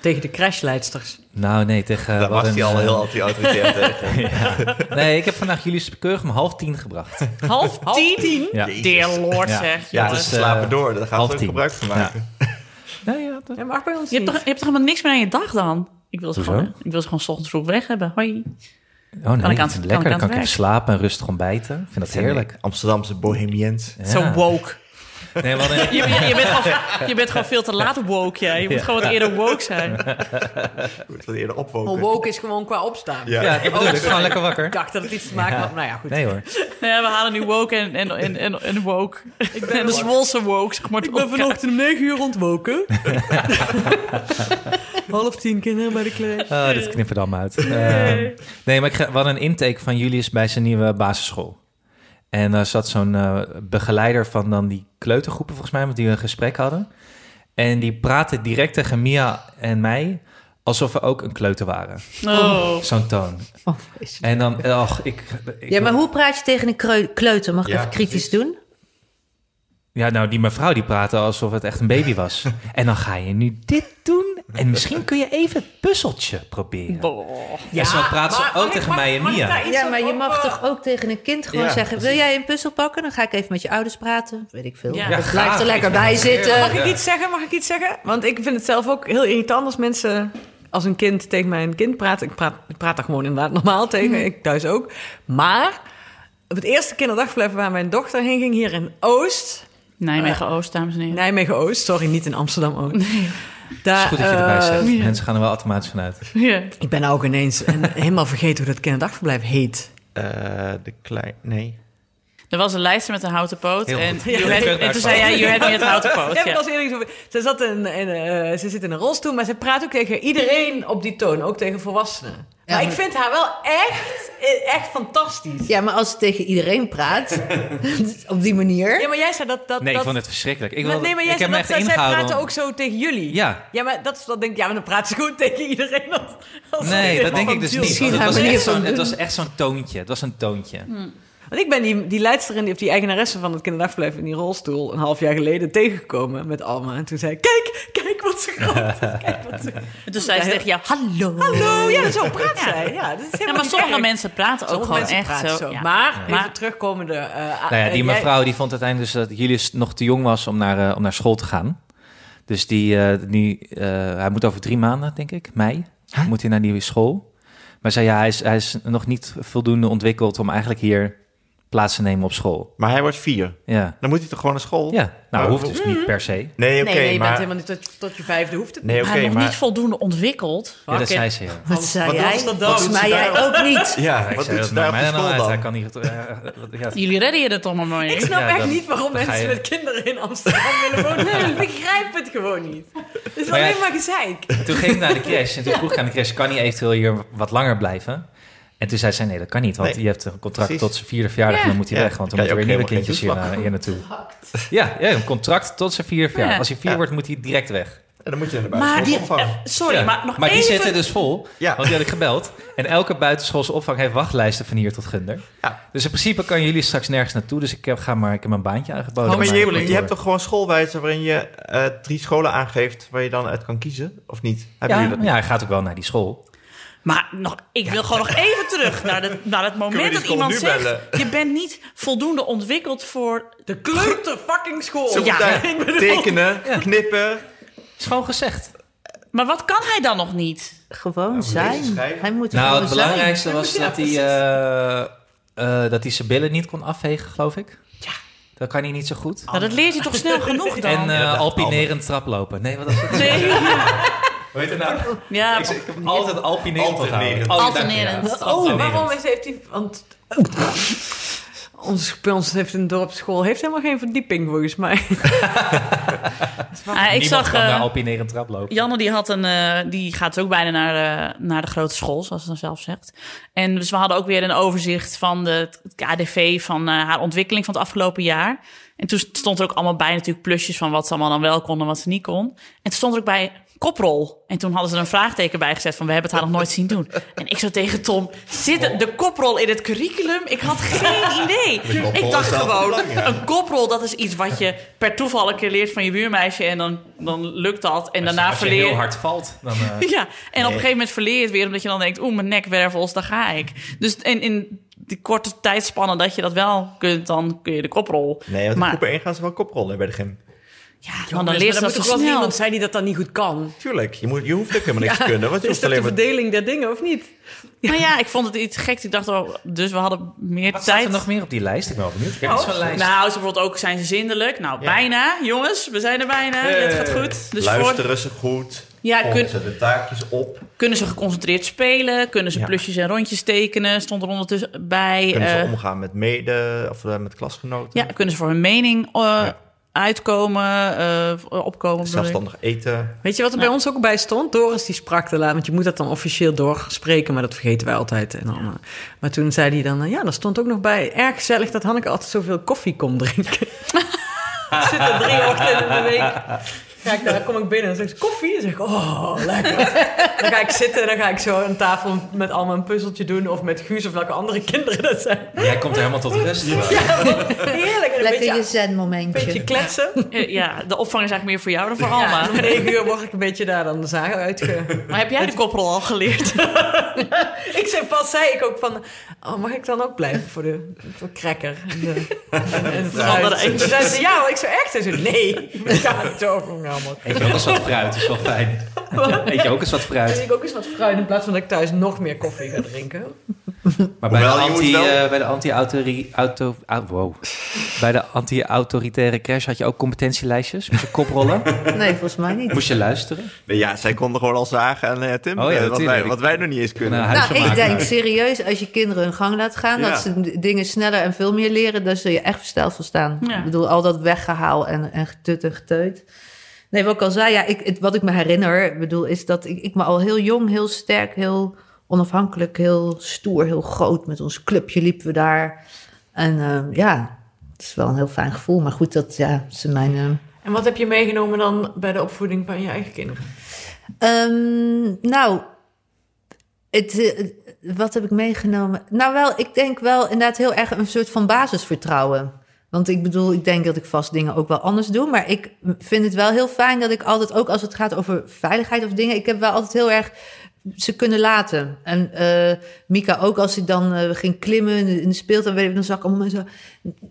Tegen de crashleidsters. Nou, nee, tegen... Daar wat was een, hij al eh, heel anti-autoritair tegen. Nee, ik heb vandaag jullie keurig om half tien gebracht. half tien? Ja. Dear Lord, Ja. zeg. Ja, Dus, dus ze slapen eh, door. Daar gaan we gebruik van maken. Nee, ja, dat... Ja, mag bij ons Je hebt, toch, je hebt toch helemaal niks meer aan je dag dan? Ik wil ze, Hoezo? gewoon, ik wil ze gewoon 's ochtends vroeg weg hebben. Hoi. Oh nee, Kan ik aan- het kan ik lekker. aan kan ik even slapen en rustig ontbijten. Ik vind dat heerlijk. Amsterdamse bohemiens. Ja. Zo woke. Nee, hadden- Je, je, je bent gewoon, je bent gewoon veel te laat woke, ja. Je moet gewoon wat eerder woke zijn. Ik moet wat eerder opwoken. Woke is gewoon qua opstaan. Ja. Ja, dat bedoel ik. Gewoon lekker Ik wakker. dacht dat het iets te maken had. Nou ja, goed. Nee hoor. Ja, we halen nu woke en, en, en, en, en woke. Ik ben en de Zwolse woke, zeg maar. Ik ben vanochtend om 9 uur ontwoken. Half tien kinderen bij de klas. Oh, dit knippen dan maar uit. Ehm, nee, maar ik ga, hadden een intake van Julius bij zijn nieuwe basisschool. En er zat zo'n eh, begeleider van dan die kleutergroepen, volgens mij, met die we een gesprek hadden. En die praatte direct tegen Mia en mij alsof we ook een kleuter waren. Oh. Zo'n toon. Oh. En dan, och, ik, ik... Ja, maar hoe praat je tegen een kleuter? Mag ik Ja, even kritisch doen? Ja, nou, die mevrouw die praatte alsof het echt een baby was. en dan ga je nu dit doen. En misschien kun je even het puzzeltje proberen. Ja, zo praat ze maar- ook tegen mij en Mia. Ja, maar je mag eh, toch ook tegen een kind gewoon Ja, zeggen... wil jij een puzzel pakken? Dan ga ik even met je ouders praten. Weet ik veel. Ja. Ja, blijf graag. er lekker bij zitten. Mag ik iets zeggen? Mag ik iets zeggen? Want ik vind het zelf ook heel irritant als mensen... Als een kind tegen mijn kind praat. Ik praat, ik praat daar gewoon inderdaad normaal tegen. Ik thuis ook. Maar op het eerste kinderdagverblijf waar mijn dochter heen ging... hier in Oost... Nijmegen-Oost, dames en heren. Nijmegen-Oost. Sorry, niet in Amsterdam-Oost. Het Daar, is goed dat je erbij eh, zegt. Mensen gaan er wel automatisch vanuit. Ja. Ik ben nou ook ineens en helemaal vergeten hoe dat kinderdagverblijf heet. Eh, de klein... Nee. Er was een lijster met een houten poot. Heel En, goed. you Ja. had- en toen zei jij, you had me het houten poot. Ja, Ja. Ze, zat in, in, eh, ze zit in een rolstoel, maar ze praat ook tegen iedereen op die toon. Ook tegen volwassenen. Ja, maar ik vind haar wel echt, echt fantastisch. Ja, maar als ze tegen iedereen praat, op die manier... Ja, maar jij zei dat... dat Nee, ik dat, vond het verschrikkelijk. Ik, wilde, nee, maar jij ik heb zei me dat echt zij, zij praten ook zo tegen jullie. Ja. Ja, maar dat is dan denk ik, ja, maar dan praat ze gewoon tegen iedereen. Als, als Nee, dat denk ik dus niet. Het, was echt zo'n, het was echt zo'n toontje. Het was een toontje. Want ik ben die, die leidster en die, of die eigenaresse van het kinderdagverblijf in die rolstoel een half jaar geleden tegengekomen met Alma. En toen zei ik, kijk, kijk wat ze gaat. Kijk wat ze... En toen zei ze tegen jou, hallo. Hallo, ja, zo praat zij. Ja, dat is Ja, maar sommige erg. mensen praten ook Sommige gewoon echt zo. zo. ja. Maar, Maar- even terugkomende... eh, Nou ja, eh, die mevrouw die vond uiteindelijk dus dat Julius nog te jong was om naar, eh, om naar school te gaan. Dus die, eh, die, eh, hij moet over drie maanden, denk ik, mei, moet hij naar die school. Maar zei ja, hij is, hij is nog niet voldoende ontwikkeld om eigenlijk hier plaats te nemen op school. Maar hij wordt vier. Ja, Dan moet hij toch gewoon naar school? ja. nou Maar- hoeft dus niet per se. Nee, oké, Nee, nee, je maar... bent helemaal niet tot, tot je vijfde hoeft het Nee, oké, Hij nog maar... niet voldoende ontwikkeld. Ja, dat zei ze, ja. Wat zei Wat jij? dan? Volgens Wat mij jij ook niet. Ja, Ik wat zei, doet dat ze daar op maakt de mij dan school dan? Hij kan niet... eh, ja. Jullie redden je toch maar mee. Ik snap Ja, echt dan- niet waarom mensen je- met kinderen in Amsterdam willen wonen. Ik begrijp het gewoon niet. Het is Maar alleen maar gezeik. Toen ging ik naar de crash en toen vroeg ik aan de crash... kan hij eventueel hier wat langer blijven? En toen zei zij, nee, dat kan niet, want Nee. je hebt een contract Precies. tot zijn vierde verjaardag... en dan moet hij Ja. weg, want dan moeten weer nieuwe kindjes hier, naar, hier naartoe. Ja, ja, een contract tot zijn vierde verjaardag. Ja. Als hij vier Ja. wordt, moet hij direct weg. En dan moet je naar de Maar buitenschoolse die, opvang. eh, sorry, Ja. maar nog die even... zitten dus vol, Ja. want die had ik gebeld. En elke buitenschoolse opvang heeft wachtlijsten van hier tot Gunder. Ja. Dus in principe kan jullie straks nergens naartoe. Dus ik heb, ga maar, ik heb een baantje aangeboden. Oh, maar je, je hebt toch gewoon schoolwijzer waarin je eh, drie scholen aangeeft waar je dan uit kan kiezen? Of niet? Hebben Ja, jullie dat ja, hij gaat ook wel naar die school. Maar nog, ik wil gewoon nog even terug naar, de, naar het moment dat iemand zegt... bellen? je bent niet voldoende ontwikkeld voor... De kleuter fucking school. Ja, tekenen, knippen. Is gewoon gezegd. Maar wat kan hij dan nog niet? Gewoon zijn. Hij moet Nou, gewoon het zijn. belangrijkste was dat hij, eh, eh, dat hij zijn billen niet kon afvegen, geloof ik. Ja. Dat kan hij niet zo goed. Nou, dat leert je toch snel genoeg dan? En Ja, dat- alpinerend traplopen. Nee, wat is het? nee. Hoe heet het nou? Ja, Ik, ik heb altijd alpinerend Alternerend. je. Oh, waarom is, heeft hij... Want, ons, bij ons heeft een dorpsschool heeft helemaal geen verdieping volgens mij. Ah, ik zag... kan eh, naar alpinerend traplopen. Janne die, had een, eh, die gaat ook bijna naar, eh, naar de grote school, zoals ze dan zelf zegt. En dus we hadden ook weer een overzicht van de, het KDV van eh, haar ontwikkeling van het afgelopen jaar. En toen stond er ook allemaal bij natuurlijk plusjes van wat ze allemaal dan wel kon en wat ze niet kon. En toen stond er ook bij koprol. En toen hadden ze er een vraagteken bij gezet van we hebben het haar nog nooit zien doen. En ik zo tegen Tom, zit de koprol in het curriculum? Ik had geen idee. Ik dacht gewoon, een koprol dat is iets wat je per toeval een keer leert van je buurmeisje en dan, dan lukt dat. En daarna Als je verleer heel hard valt, dan... eh, ja, en op een gegeven moment verleer je het weer omdat je dan denkt, oeh, mijn nekwervels, daar ga ik. Dus in, in die korte tijdspannen dat je dat wel kunt, dan kun je de koprol. Nee, want in Maar- groep 1 gaan ze wel koprollen bij de gym. Ja, want dan leert ze er dat moet toch wel snel. iemand zijn die dat dan niet goed kan. Tuurlijk, je, moet, je hoeft ook helemaal niks te kunnen. Want je Is hoeft dat de alleen maar... verdeling der dingen of niet? Maar ja, ik vond het iets geks. Ik dacht, oh, dus we hadden meer Wat tijd. er nog meer op die lijst? Ik ben wel benieuwd. Ik zo'n lijst. Nou, ze bijvoorbeeld ook, zijn ze zindelijk? Nou, bijna, jongens. We zijn er bijna. Het gaat goed. Dus voor, Luisteren ze goed. Ja, kun- ze de taakjes op. kunnen ze geconcentreerd spelen? Kunnen ze Ja. plusjes en rondjes tekenen? Stond er ondertussen bij. Kunnen ze eh, omgaan met mede of eh, met klasgenoten. Ja, kunnen ze voor hun mening eh, Ja. Uitkomen, eh, opkomen. Zelfstandig eten. Weet je wat er bij ons ook bij stond? Doris die sprak te laat, want je moet dat dan officieel doorspreken, maar dat vergeten wij altijd. En dan, eh, maar toen zei hij dan, eh, ja, er stond ook nog bij, erg gezellig dat Hanneke altijd zoveel koffie kon drinken. Zit er drie ochtenden in de week. Ga ik, daar kom ik binnen en zeg ik, koffie? Dan zeg ik, oh, lekker. Dan ga ik zitten en dan ga ik zo aan tafel met allemaal een puzzeltje doen. Of met Guus of welke andere kinderen dat zijn. Jij komt er helemaal tot rust. Heerlijk. En een Lekker je beetje, zen-momentje. beetje kletsen. Eh, Ja, de opvang is eigenlijk meer voor jou dan voor Ja, Alma. om negen uur word ik een beetje daar dan de zaal uitge... Maar heb jij de koprol al geleerd? ik zei pas, zei ik ook van... Oh, mag ik dan ook blijven voor de voor cracker? En, de, en, en het andere fruit? Toen zei ze, ja, ik zo echt. Ze zei, nee, dat gaat niet over. Allemaal. Eet je ook eens wat fruit, is wel fijn. Eet je ook eens wat fruit. ik ook eens wat fruit in plaats van dat ik thuis nog meer koffie ga drinken. Maar bij de, Hoewel, je moet anti, wel- eh, bij de anti-autori- auto, au- wow. Bij de anti-autoritaire crash had je ook competentielijstjes. Moest je koprollen. Nee, volgens mij niet. Moest je luisteren. Nee, Ja, zij konden gewoon al zagen en eh, Tim, Oh ja, eh, wat, wij, wat wij nog niet eens kunnen. Nou, Nou, ik maken. denk serieus, als je kinderen hun gang laat gaan, Ja. dat ze dingen sneller en veel meer leren, dan zul je echt versteld van staan. Ja. Ik bedoel, al dat weggehaal en, en getut en geteut. Nee, wat ik al zei, ja, ik, het, wat ik me herinner, bedoel, is dat ik, ik me al heel jong, heel sterk, heel onafhankelijk, heel stoer, heel groot met ons clubje liepen we daar. En eh, ja, het is wel een heel fijn gevoel. Maar goed, dat ja, ze mijn. eh, En wat heb je meegenomen dan bij de opvoeding van je eigen kinderen? Ehm, nou, het, eh, wat heb ik meegenomen? Nou, wel, ik denk wel inderdaad heel erg een soort van basisvertrouwen. Want ik bedoel, ik denk dat ik vast dingen ook wel anders doe. Maar ik vind het wel heel fijn dat ik altijd, ook als het gaat over veiligheid of dingen, ik heb wel altijd heel erg ze kunnen laten. En eh, Mika ook, als ik dan eh, ging klimmen in de, in de speeltuin, weet ik, dan zag ik allemaal zo.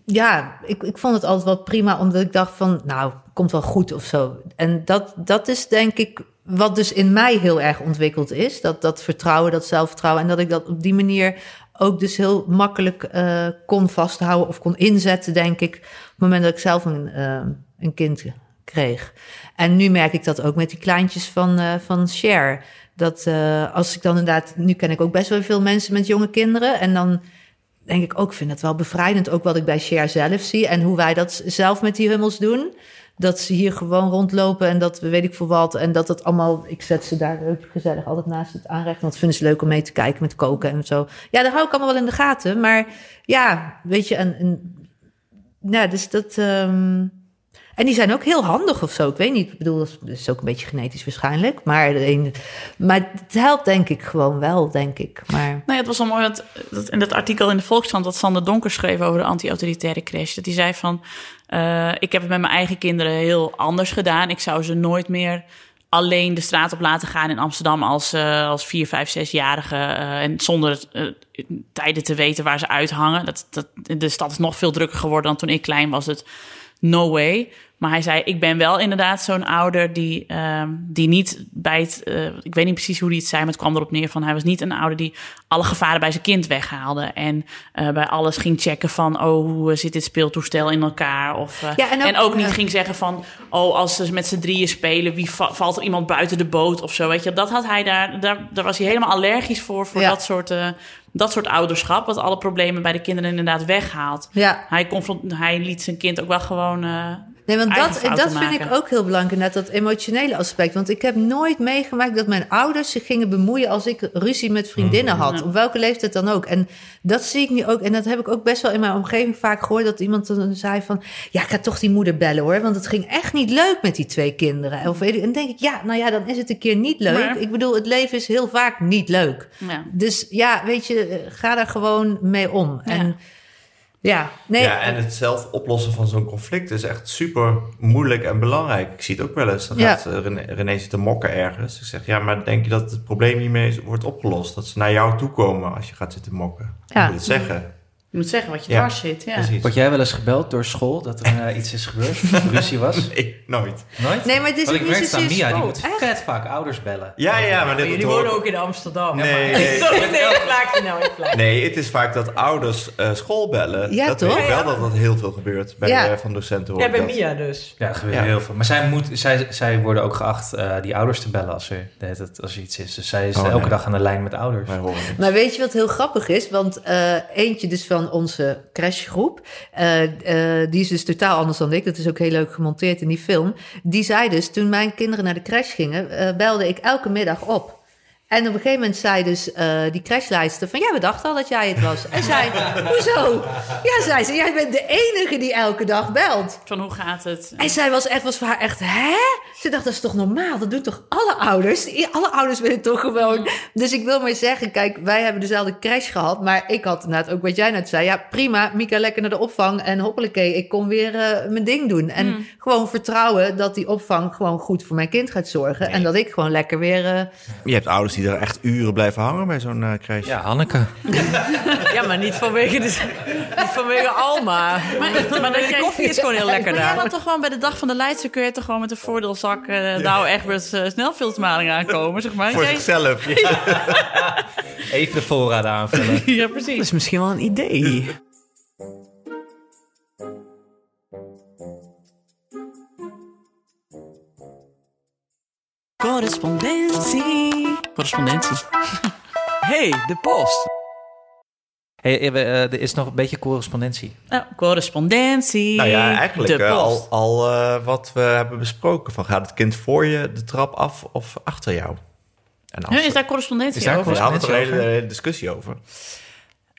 Ja, ik, ik vond het altijd wel prima, omdat ik dacht van, nou, komt wel goed of zo. En dat, dat is denk ik wat dus in mij heel erg ontwikkeld is. Dat, dat vertrouwen, dat zelfvertrouwen. En dat ik dat op die manier ook dus heel makkelijk eh, kon vasthouden of kon inzetten, denk ik, op het moment dat ik zelf een, eh, een kind kreeg. En nu merk ik dat ook met die kleintjes van, eh van Share. Dat als ik dan inderdaad, nu ken ik ook best wel veel mensen met jonge kinderen. En dan denk ik ook, vind het wel bevrijdend, ook wat ik bij Share zelf zie. En hoe wij dat zelf met die hummels doen. Dat ze hier gewoon rondlopen en dat we weet ik voor wat. En dat het allemaal, ik zet ze daar leuk gezellig altijd naast het aanrecht. Want vinden ze leuk om mee te kijken met koken en zo. Ja, daar hou ik allemaal wel in de gaten. Maar ja, weet je, en, en ja, dus dat. ehm, en die zijn ook heel handig of zo. Ik weet niet. Ik bedoel, dat is, ook een beetje genetisch waarschijnlijk. Maar, de maar het helpt denk ik gewoon wel, denk ik. Maar Nou ja, het was wel mooi dat, dat in dat artikel in de Volkskrant dat Sander Donker schreef over de anti-autoritaire crash. Dat hij zei van, eh, ik heb het met mijn eigen kinderen heel anders gedaan. Ik zou ze nooit meer alleen de straat op laten gaan in Amsterdam als, eh, als vier, vijf, zesjarige. eh en zonder eh, tijden te weten waar ze uithangen. Dat, dat, de stad is nog veel drukker geworden dan toen ik klein was. Het no way. Maar hij zei, ik ben wel inderdaad zo'n ouder die, ehm, die niet bij het... eh, ik weet niet precies hoe hij het zei, maar het kwam erop neer van... hij was niet een ouder die alle gevaren bij zijn kind weghaalde. En eh, bij alles ging checken van, oh, hoe eh, zit dit speeltoestel in elkaar? Of, Ja, en ook- en ook niet ging zeggen van, oh, als ze met z'n drieën spelen... wie va- valt er iemand buiten de boot of zo, weet je. Dat had hij daar, daar, daar was hij helemaal allergisch voor, voor Ja. dat, soort, dat soort ouderschap... wat alle problemen bij de kinderen inderdaad weghaalt. ja, Hij, hij liet zijn kind ook wel gewoon. Nee, want dat, dat vind ik ook heel belangrijk, net dat emotionele aspect. Want ik heb nooit meegemaakt dat mijn ouders zich gingen bemoeien als ik ruzie met vriendinnen had. Op welke leeftijd dan ook. En dat zie ik nu ook. En dat heb ik ook best wel in mijn omgeving vaak gehoord. Dat iemand dan zei van, ja, ik ga toch die moeder bellen hoor. Want het ging echt niet leuk met die twee kinderen. Of, en dan denk ik, ja, nou ja, dan is het een keer niet leuk. Maar- Ik bedoel, het leven is heel vaak niet leuk. ja. Dus ja, weet je, eh, ga daar gewoon mee om. En ja, nee. Ja, en het zelf oplossen van zo'n conflict is echt super moeilijk en belangrijk. Ik zie het ook wel eens. Dan gaat eh, René, René zitten mokken ergens. Ik zeg, ja, maar denk je dat het probleem hiermee wordt opgelost? Dat ze naar jou toe komen als je gaat zitten mokken? Ja. Je moet het zeggen. Je moet zeggen wat je Ja, dwars zit. Ja. Precies. Word jij wel eens gebeld door school dat er eh, iets is gebeurd? Ruzie was? Ik nooit. Nooit? Nee, maar het is Want ook ik niet merk aan Mia, die moet Echt? vet vaak ouders bellen. Ja, ja, maar dit Jullie wonen ook in Amsterdam. Nee. Sorry, je nou. Nee, het is vaak dat ouders eh, school bellen. Ja, dat toch? weet ik Ja, wel ja. dat dat heel veel gebeurt bij Ja. eh, van docenten. hoor Ja, bij dat. Mia dus. Ja, gebeurt Ja. heel veel. Maar zij, moet, zij, zij worden ook geacht eh, die ouders te bellen als er, de als er iets is. Dus zij is Oh, elke nee. dag aan de lijn met ouders. Maar weet je wat heel grappig is? Want eh, eentje dus van onze crashgroep. Eh, eh, die is dus totaal anders dan ik. Dat is ook heel leuk gemonteerd in die film. Die zei dus, toen mijn kinderen naar de crash gingen, eh, belde ik elke middag op. En op een gegeven moment zei dus eh, die crashlijster van... ja, we dachten al dat jij het was. En zei, hoezo? Ja, zei ze, jij bent de enige die elke dag belt. Van hoe gaat het? En zij was echt, was voor haar echt, hè? Ze dacht, dat is toch normaal? Dat doen toch alle ouders? Alle ouders willen toch gewoon... Dus ik wil maar zeggen, kijk, wij hebben dezelfde crash gehad... maar ik had inderdaad ook wat jij net zei. Ja, prima, Mika lekker naar de opvang en hoppelekee, ik kon weer eh, mijn ding doen. En gewoon vertrouwen dat die opvang gewoon goed voor mijn kind gaat zorgen... en dat ik gewoon lekker weer... eh, Je hebt ouders die er echt uren blijven hangen bij zo'n eh crash. Ja, Hanneke. Ja, maar niet vanwege, de, niet vanwege Alma. Maar, maar dat De koffie is gewoon heel lekker Maar jij daar. had toch gewoon bij de dag van de Leidse kun je toch gewoon met een voordeelzak uh, nou echt met uh, snelfiltersmaling aankomen, zeg maar. Voor Jij- zichzelf. Even de voorraden aanvullen. Ja, Dat precies. is misschien wel een idee. Correspondentie. Correspondentie. hey, de post. Hey, eh, eh, er is nog een beetje correspondentie. Oh, correspondentie. Nou ja, eigenlijk De eh, post. al, al eh, wat we hebben besproken. Van gaat het kind voor je de trap af of achter jou? En als Huh, is daar correspondentie Is daar over? we hadden er een hele discussie over.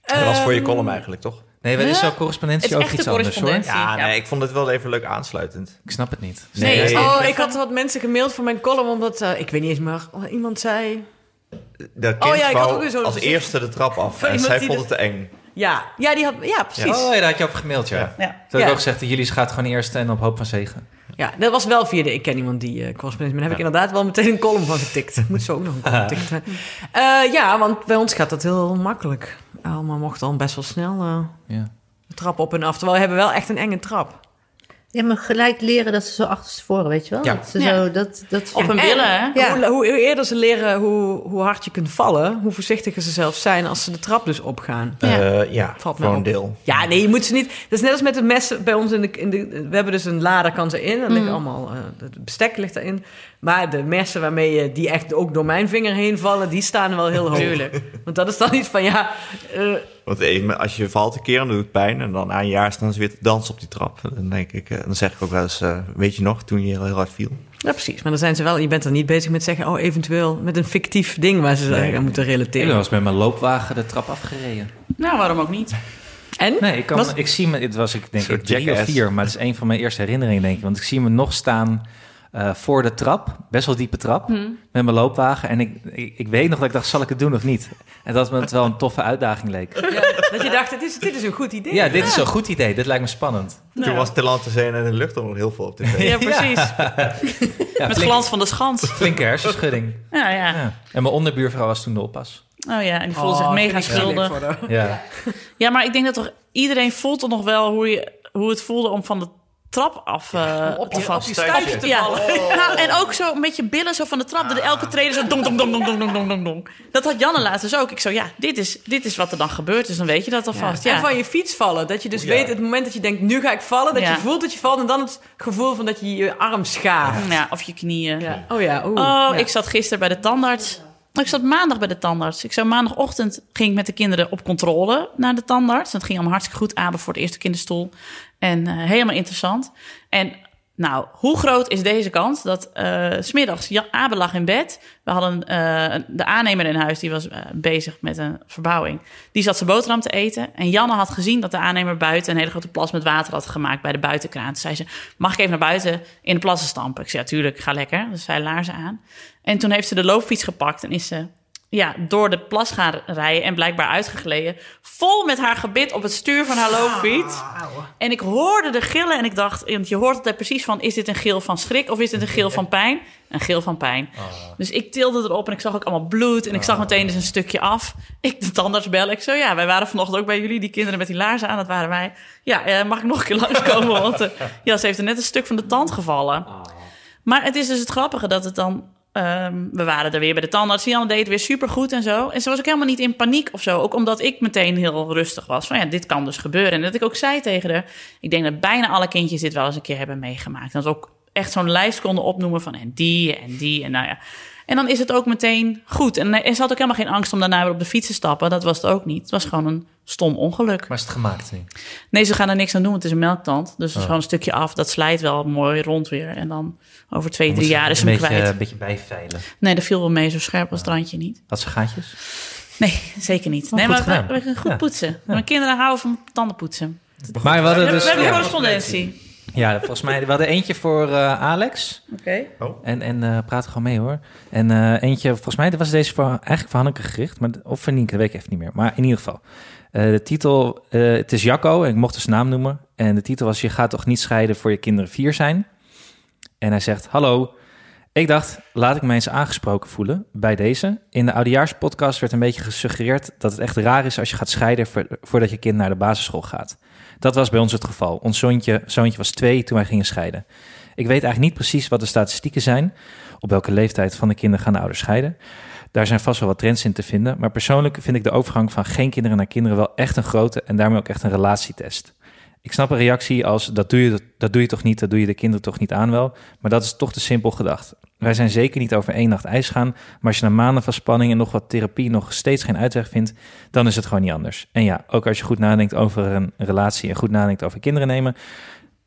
dat was voor je Ehm, column eigenlijk, toch? Nee, er is wel correspondentie Het is over echte iets anders hoor. correspondentie. Ja, Ja. nee, ik vond het wel even leuk aansluitend. Ik snap het niet. Nee, Nee. oh, ik had wat mensen gemaild voor mijn column, omdat, eh, ik weet niet eens meer, iemand zei... Dat kind Oh ja, ik had ook weer zo'n- als eerste de trap af. En zij vond de- het te eng. Ja, ja, die had, ja precies. Oh ja, daar had je over gemaild, ja. Ja. Toen Ja. had ik ook gezegd, jullie gaat gewoon eerst en op hoop van zegen. Ja, dat was wel via de... Ik ken iemand die eh correspondentie... Maar daar heb ik inderdaad wel meteen een column van getikt. Moet zo ook nog een column tikken. Eh, ja, want bij ons gaat dat heel makkelijk. Alma mocht al best wel snel Ja. de trap op en af. Terwijl we hebben wel echt een enge trap. Ja, maar gelijk leren dat ze zo achterstevoren, weet je wel? Ja. Dat ze Ja. zo, dat, dat Op En billen, hè? Ja. Hoe, hoe eerder ze leren hoe, hoe hard je kunt vallen... hoe voorzichtiger ze zelf zijn als ze de trap dus opgaan. Ja. Ja, ja Valt voor een op. deel. Ja, nee, je moet ze niet... Dat is net als met de messen bij ons in de... In de we hebben dus een lader kan ze in. Er liggen allemaal... eh, het bestek ligt erin. Maar de messen waarmee je... die echt ook door mijn vinger heen vallen... die staan wel heel hoog. Tuurlijk. Want dat is dan iets van, ja... eh, Want eh, als je valt een keer, dan doet het pijn. En dan na een jaar staan ze weer te dansen op die trap. En Dan, denk ik, eh, dan zeg ik ook wel eens, eh, weet je nog, toen je heel, hard viel. ja, precies. Maar dan zijn ze wel... Je bent er niet bezig met zeggen... oh, eventueel met een fictief ding... waar ze Nee. aan moeten Ik ben relateren. wel eens met mijn loopwagen de trap afgereden. Nou, waarom ook niet? En? Nee, ik, kan, Was- ik zie me, het was ik denk ik drie of vier, maar het is een van mijn eerste herinneringen denk ik. Want ik zie me nog staan eh, voor de trap, best wel diepe trap, met mijn loopwagen. En ik, ik, ik weet nog dat ik dacht, zal ik het doen of niet? En dat me het wel een toffe uitdaging leek. Ja, dat je dacht, dit is, dit is een goed idee. Ja, dit is een goed idee, dit lijkt me spannend. Toen was Telant te zijn en de lucht nog heel veel op tv. Ja, precies. Ja, Met flink- glans van de schans. flinke hersenschudding. Ja, ja. Ja. En mijn onderbuurvrouw was toen de oppas. Oh ja, en die voelde zich Oh, mega ik zielig schuldig. Ja. Ja, maar ik denk dat toch iedereen voelt toch nog wel hoe, je, hoe het voelde om van de trap af ja, eh, op, de je, te ja. Nou, en ook zo met je billen zo van de trap. Dat ah. elke trainer zo dom dom dom dom dom dom dom dom. Dat had Janne laatst dus ook. Ik zo, ja, dit is, dit is wat er dan gebeurt. Dus dan weet je dat alvast. Ja. Van je fiets vallen. Dat je dus weet, het moment dat je denkt, nu ga ik vallen. Dat je voelt dat je valt. En dan het gevoel van dat je je arm schaaft. Ja, of je knieën. Oh ja. Oh, ik zat gisteren bij de tandarts. Ik zat maandag bij de tandarts. Ik zou maandagochtend ging ik met de kinderen op controle naar de tandarts. Dat ging allemaal hartstikke goed. Abe voor het eerste kinderstoel. En eh, helemaal interessant. En nou, hoe groot is deze kans dat s smiddags Ja- Abe lag in bed. We hadden eh, de aannemer in huis, die was bezig met een verbouwing. Die zat zijn boterham te eten. En Janne had gezien dat de aannemer buiten een hele grote plas met water had gemaakt bij de buitenkraan. Toen zei ze, mag ik even naar buiten in de plassen stampen? Ik zei, ja, tuurlijk, ga lekker. Dus zij laarzen aan. En toen heeft ze de loopfiets gepakt en is ze ja, door de plas gaan rijden en blijkbaar uitgegleden. Vol met haar gebit op het stuur van haar loopfiets. En ik hoorde de gillen en ik dacht, want je hoort altijd precies van... is dit een gil van schrik of is dit een gil van pijn? Een gil van pijn. Dus ik tilde erop en ik zag ook allemaal bloed... en ik zag meteen dus een stukje af. Ik de tandarts bellen. Ik zo, ja, wij waren vanochtend ook bij jullie... die kinderen met die laarzen aan, dat waren wij. Ja, eh, mag ik nog een keer langskomen? Want eh, ja, ze heeft er net een stuk van de tand gevallen. Maar het is dus het grappige dat het dan... ehm, we waren er weer bij de tandarts. Janne deed het weer supergoed en zo. En ze was ook helemaal niet in paniek of zo. Ook omdat ik meteen heel rustig was. Van ja, dit kan dus gebeuren. En dat ik ook zei tegen haar... Ik denk dat bijna alle kindjes dit wel eens een keer hebben meegemaakt. En dat we ook echt zo'n lijst konden opnoemen van... en die en die en nou ja. En dan is het ook meteen goed. En er zat ook helemaal geen angst om daarna weer op de fiets te stappen. Dat was het ook niet. Het was gewoon een stom ongeluk. Maar is het gemaakt nu? Nee, ze gaan er niks aan doen, want het is een melktand. Dus het is Oh. gewoon een stukje af. Dat slijt wel mooi rond weer. En dan over twee, Dan drie jaar is hem kwijt. Een beetje bijveilen. Nee, dat viel wel mee. Zo scherp als het randje niet. Had ze gaatjes? Nee, zeker niet. Oh, nee, maar we, we goed Ja. poetsen. Mijn kinderen houden van tanden poetsen. Maar we hadden dus... we hebben ja. correspondentie. Ja, volgens mij, we hadden eentje voor eh, Alex. Oké. En, en eh, praat gewoon mee hoor. En eh, eentje, volgens mij was deze voor, eigenlijk voor Hanneke gericht. Maar, of voor Nienke, dat weet ik even niet meer. Maar in ieder geval. eh, de titel, eh, het is Jacco, en ik mocht dus naam noemen. En de titel was, je gaat toch niet scheiden voor je kinderen vier zijn? En hij zegt, hallo. Ik dacht, laat ik me eens aangesproken voelen bij deze. In de oudejaarspodcast werd een beetje gesuggereerd dat het echt raar is als je gaat scheiden vo- voordat je kind naar de basisschool gaat. Dat was bij ons het geval. Ons zoontje, zoontje was twee toen wij gingen scheiden. Ik weet eigenlijk niet precies wat de statistieken zijn. Op welke leeftijd van de kinderen gaan de ouders scheiden. Daar zijn vast wel wat trends in te vinden. Maar persoonlijk vind ik de overgang van geen kinderen naar kinderen wel echt een grote en daarmee ook echt een relatietest. Ik snap een reactie als dat doe, je, dat doe je toch niet, dat doe je de kinderen toch niet aan wel. Maar dat is toch te simpel gedacht. Wij zijn zeker niet over één nacht ijs gaan. Maar als je na maanden van spanning en nog wat therapie nog steeds geen uitweg vindt, dan is het gewoon niet anders. En ja, ook als je goed nadenkt over een relatie en goed nadenkt over kinderen nemen,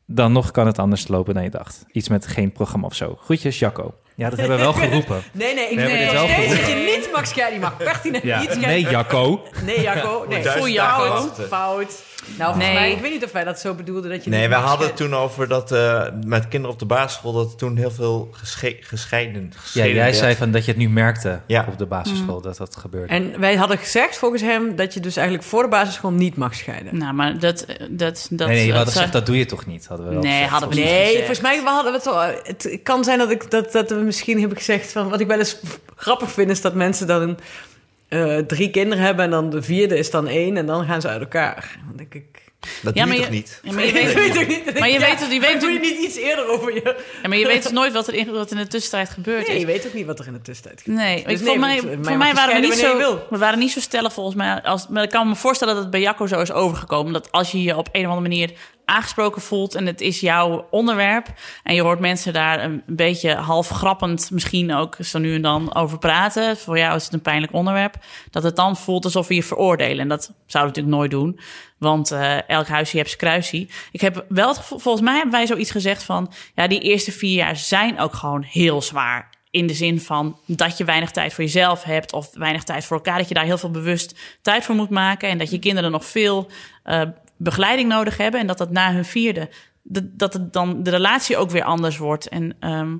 dan nog kan het anders lopen dan je dacht. Iets met geen programma of zo. Groetjes, Jacco. Ja, dat hebben we wel geroepen. Nee, nee, ik We hebben vind dit nog wel steeds dat je niet scheiden. Je mag pertinent Ja, niet nee, Jacco. Nee, Jacco. Nee, Duizend fout, fout. Nou, Nee. nee. ik weet niet of wij dat zo bedoelden dat je Nee, we hadden het toen over dat eh, met kinderen op de basisschool... dat er toen heel veel gesche gescheiden, Ja, gescheiden jij werd. zei van dat je het nu merkte Ja. op de basisschool dat dat gebeurde. En wij hadden gezegd, volgens hem, dat je dus eigenlijk voor de basisschool niet mag scheiden. Nou, maar dat... dat, dat nee, nee, we hadden dat- gezegd dat doe je toch niet? Hadden we wel Nee, gezegd, hadden we volgens niet. mij. Nee, volgens mij we hadden we het al. Het kan zijn dat, ik, dat, dat we misschien hebben gezegd van. Wat ik wel eens grappig vind, is dat mensen dan eh, drie kinderen hebben en dan de vierde is dan één en dan gaan ze uit elkaar. Dan denk ik. Dat Ja, doe je maar toch niet? Ja, maar je Ik weet, weet ook niet. Maar je weet het- je weet doe je het- niet iets eerder over je. ja, maar je weet dus nooit wat er in, wat in de tussentijd gebeurd Nee, is. je weet ook niet wat er in de tussentijd gebeurt. Nee, Dus nee, voor mij, voor mij, waren we niet zo, we waren niet zo stellig volgens mij. Als, maar ik kan me voorstellen dat het bij Jacco zo is overgekomen. Dat als je je op een of andere manier aangesproken voelt en het is jouw onderwerp. En je hoort mensen daar een beetje half grappend misschien ook zo nu en dan over praten. Voor jou is het een pijnlijk onderwerp. Dat het dan voelt alsof we je veroordelen. En dat zouden we natuurlijk nooit doen. Want eh, elk huisje zijn kruisie. Ik heb wel het gevoel, volgens mij hebben wij zoiets gezegd van... ja, die eerste vier jaar zijn ook gewoon heel zwaar. In de zin van dat je weinig tijd voor jezelf hebt... of weinig tijd voor elkaar. Dat je daar heel veel bewust tijd voor moet maken. En dat je kinderen nog veel eh, begeleiding nodig hebben. En dat dat na hun vierde... dat, dat het dan de relatie ook weer anders wordt. En ehm,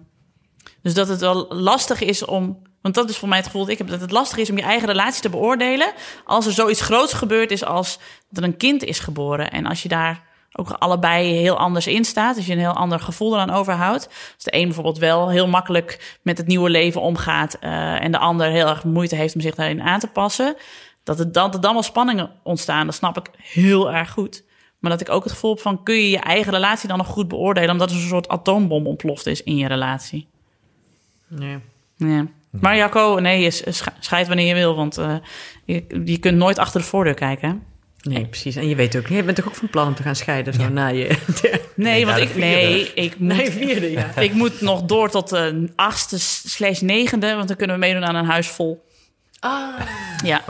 dus dat het wel lastig is om. Want dat is voor mij het gevoel dat ik heb. Dat het lastig is om je eigen relatie te beoordelen. Als er zoiets groots gebeurd is als dat er een kind is geboren. En als je daar ook allebei heel anders in staat. Als je een heel ander gevoel eraan overhoudt. Als de een bijvoorbeeld wel heel makkelijk met het nieuwe leven omgaat. eh, en de ander heel erg moeite heeft om zich daarin aan te passen. Dat, er dan wel spanningen ontstaan. Dat snap ik heel erg goed. Maar dat ik ook het gevoel heb van... kun je je eigen relatie dan nog goed beoordelen... omdat er een soort atoombom ontploft is in je relatie. Nee. Ja. Maar Jacco, nee, je sch- scheid wanneer je wil, want eh, je, je kunt nooit achter de voordeur kijken. hè? Nee, precies. En je weet ook, je bent toch ook van plan om te gaan scheiden zo na je Nee, want ik, nee, ik moet, nee, vierde, ja. ik moet nog door tot de achtste slash negende, want dan kunnen we meedoen aan een huis vol. Ah, Ja,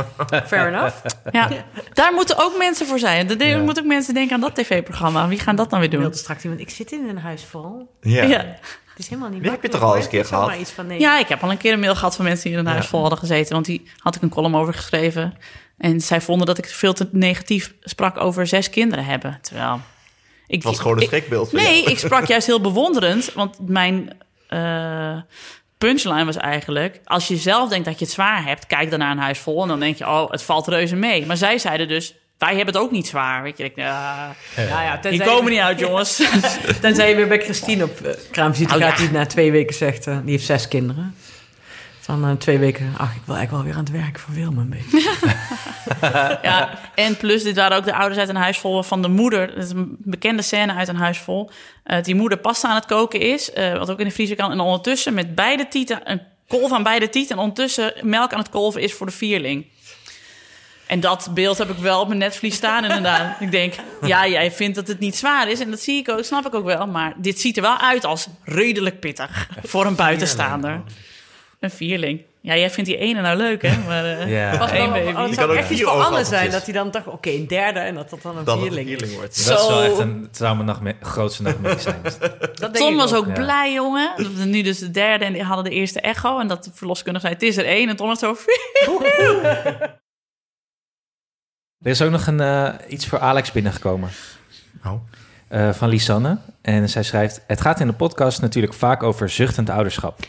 fair enough. ja. daar moeten ook mensen voor zijn. Er Ja. moeten ook mensen denken aan dat tv-programma. Wie gaan dat dan weer doen? wilde straks iemand, ik zit in een huis vol. Ja. Ja. Het is helemaal niet Die heb je toch al eens een keer gehad? Iets van, nee. Ja, ik heb al een keer een mail gehad van mensen die in een huis vol hadden gezeten. Want die had ik een column over geschreven. En zij vonden dat ik veel te negatief sprak over zes kinderen hebben. Terwijl... Ik, Het was gewoon een ik- schrikbeeld. Nee, jou. ik sprak juist heel bewonderend. Want mijn eh, punchline was eigenlijk... als je zelf denkt dat je het zwaar hebt... kijk dan naar een huis vol en dan denk je... oh, het valt reuze mee. Maar zij zeiden dus... wij hebben het ook niet zwaar. Weet je, ik, ja, ja, ja, die komen je- niet uit, jongens. Tenzij je weer bij Christine op uh, kraamvisite Oh, gaat, ja. die na twee weken zegt, eh, die heeft zes kinderen. Van twee weken, ach, ik wil eigenlijk wel weer aan het werk voor Wilma een beetje. ja, en plus, dit waren ook de ouders uit een huis vol van de moeder. Dat is een bekende scène uit een huis vol. eh, die moeder pasta aan het koken is, eh, wat ook in de vriezer kan. En ondertussen met beide tieten, een kolf aan beide tieten. En ondertussen melk aan het kolven is voor de vierling. En dat beeld heb ik wel op mijn netvlies staan inderdaad. ik denk, ja, jij vindt dat het niet zwaar is. En dat zie ik ook, snap ik ook wel. Maar dit ziet er wel uit als redelijk pittig voor een buitenstaander. Een vierling. Ja, jij vindt die ene nou leuk, hè? Maar uh, Ja. Was één wel- baby. oh, het Je zou kan ook echt iets voor Anne zijn. Dat hij dan dacht, oké, een derde en dat dat dan een Dan het een vierling. wordt. Dat zou Zo. echt een, nachtme- grootste nachtmerrie zijn. Dat denk Tom ik was ook ja. blij, jongen. Dat we nu dus de derde en die hadden de eerste echo. En dat de verloskundige zei, het is er één. En Tom was zo... Er is ook nog een, eh, iets voor Alex binnengekomen. Oh. eh, van Lisanne. En zij schrijft: Het gaat in de podcast natuurlijk vaak over zuchtend ouderschap.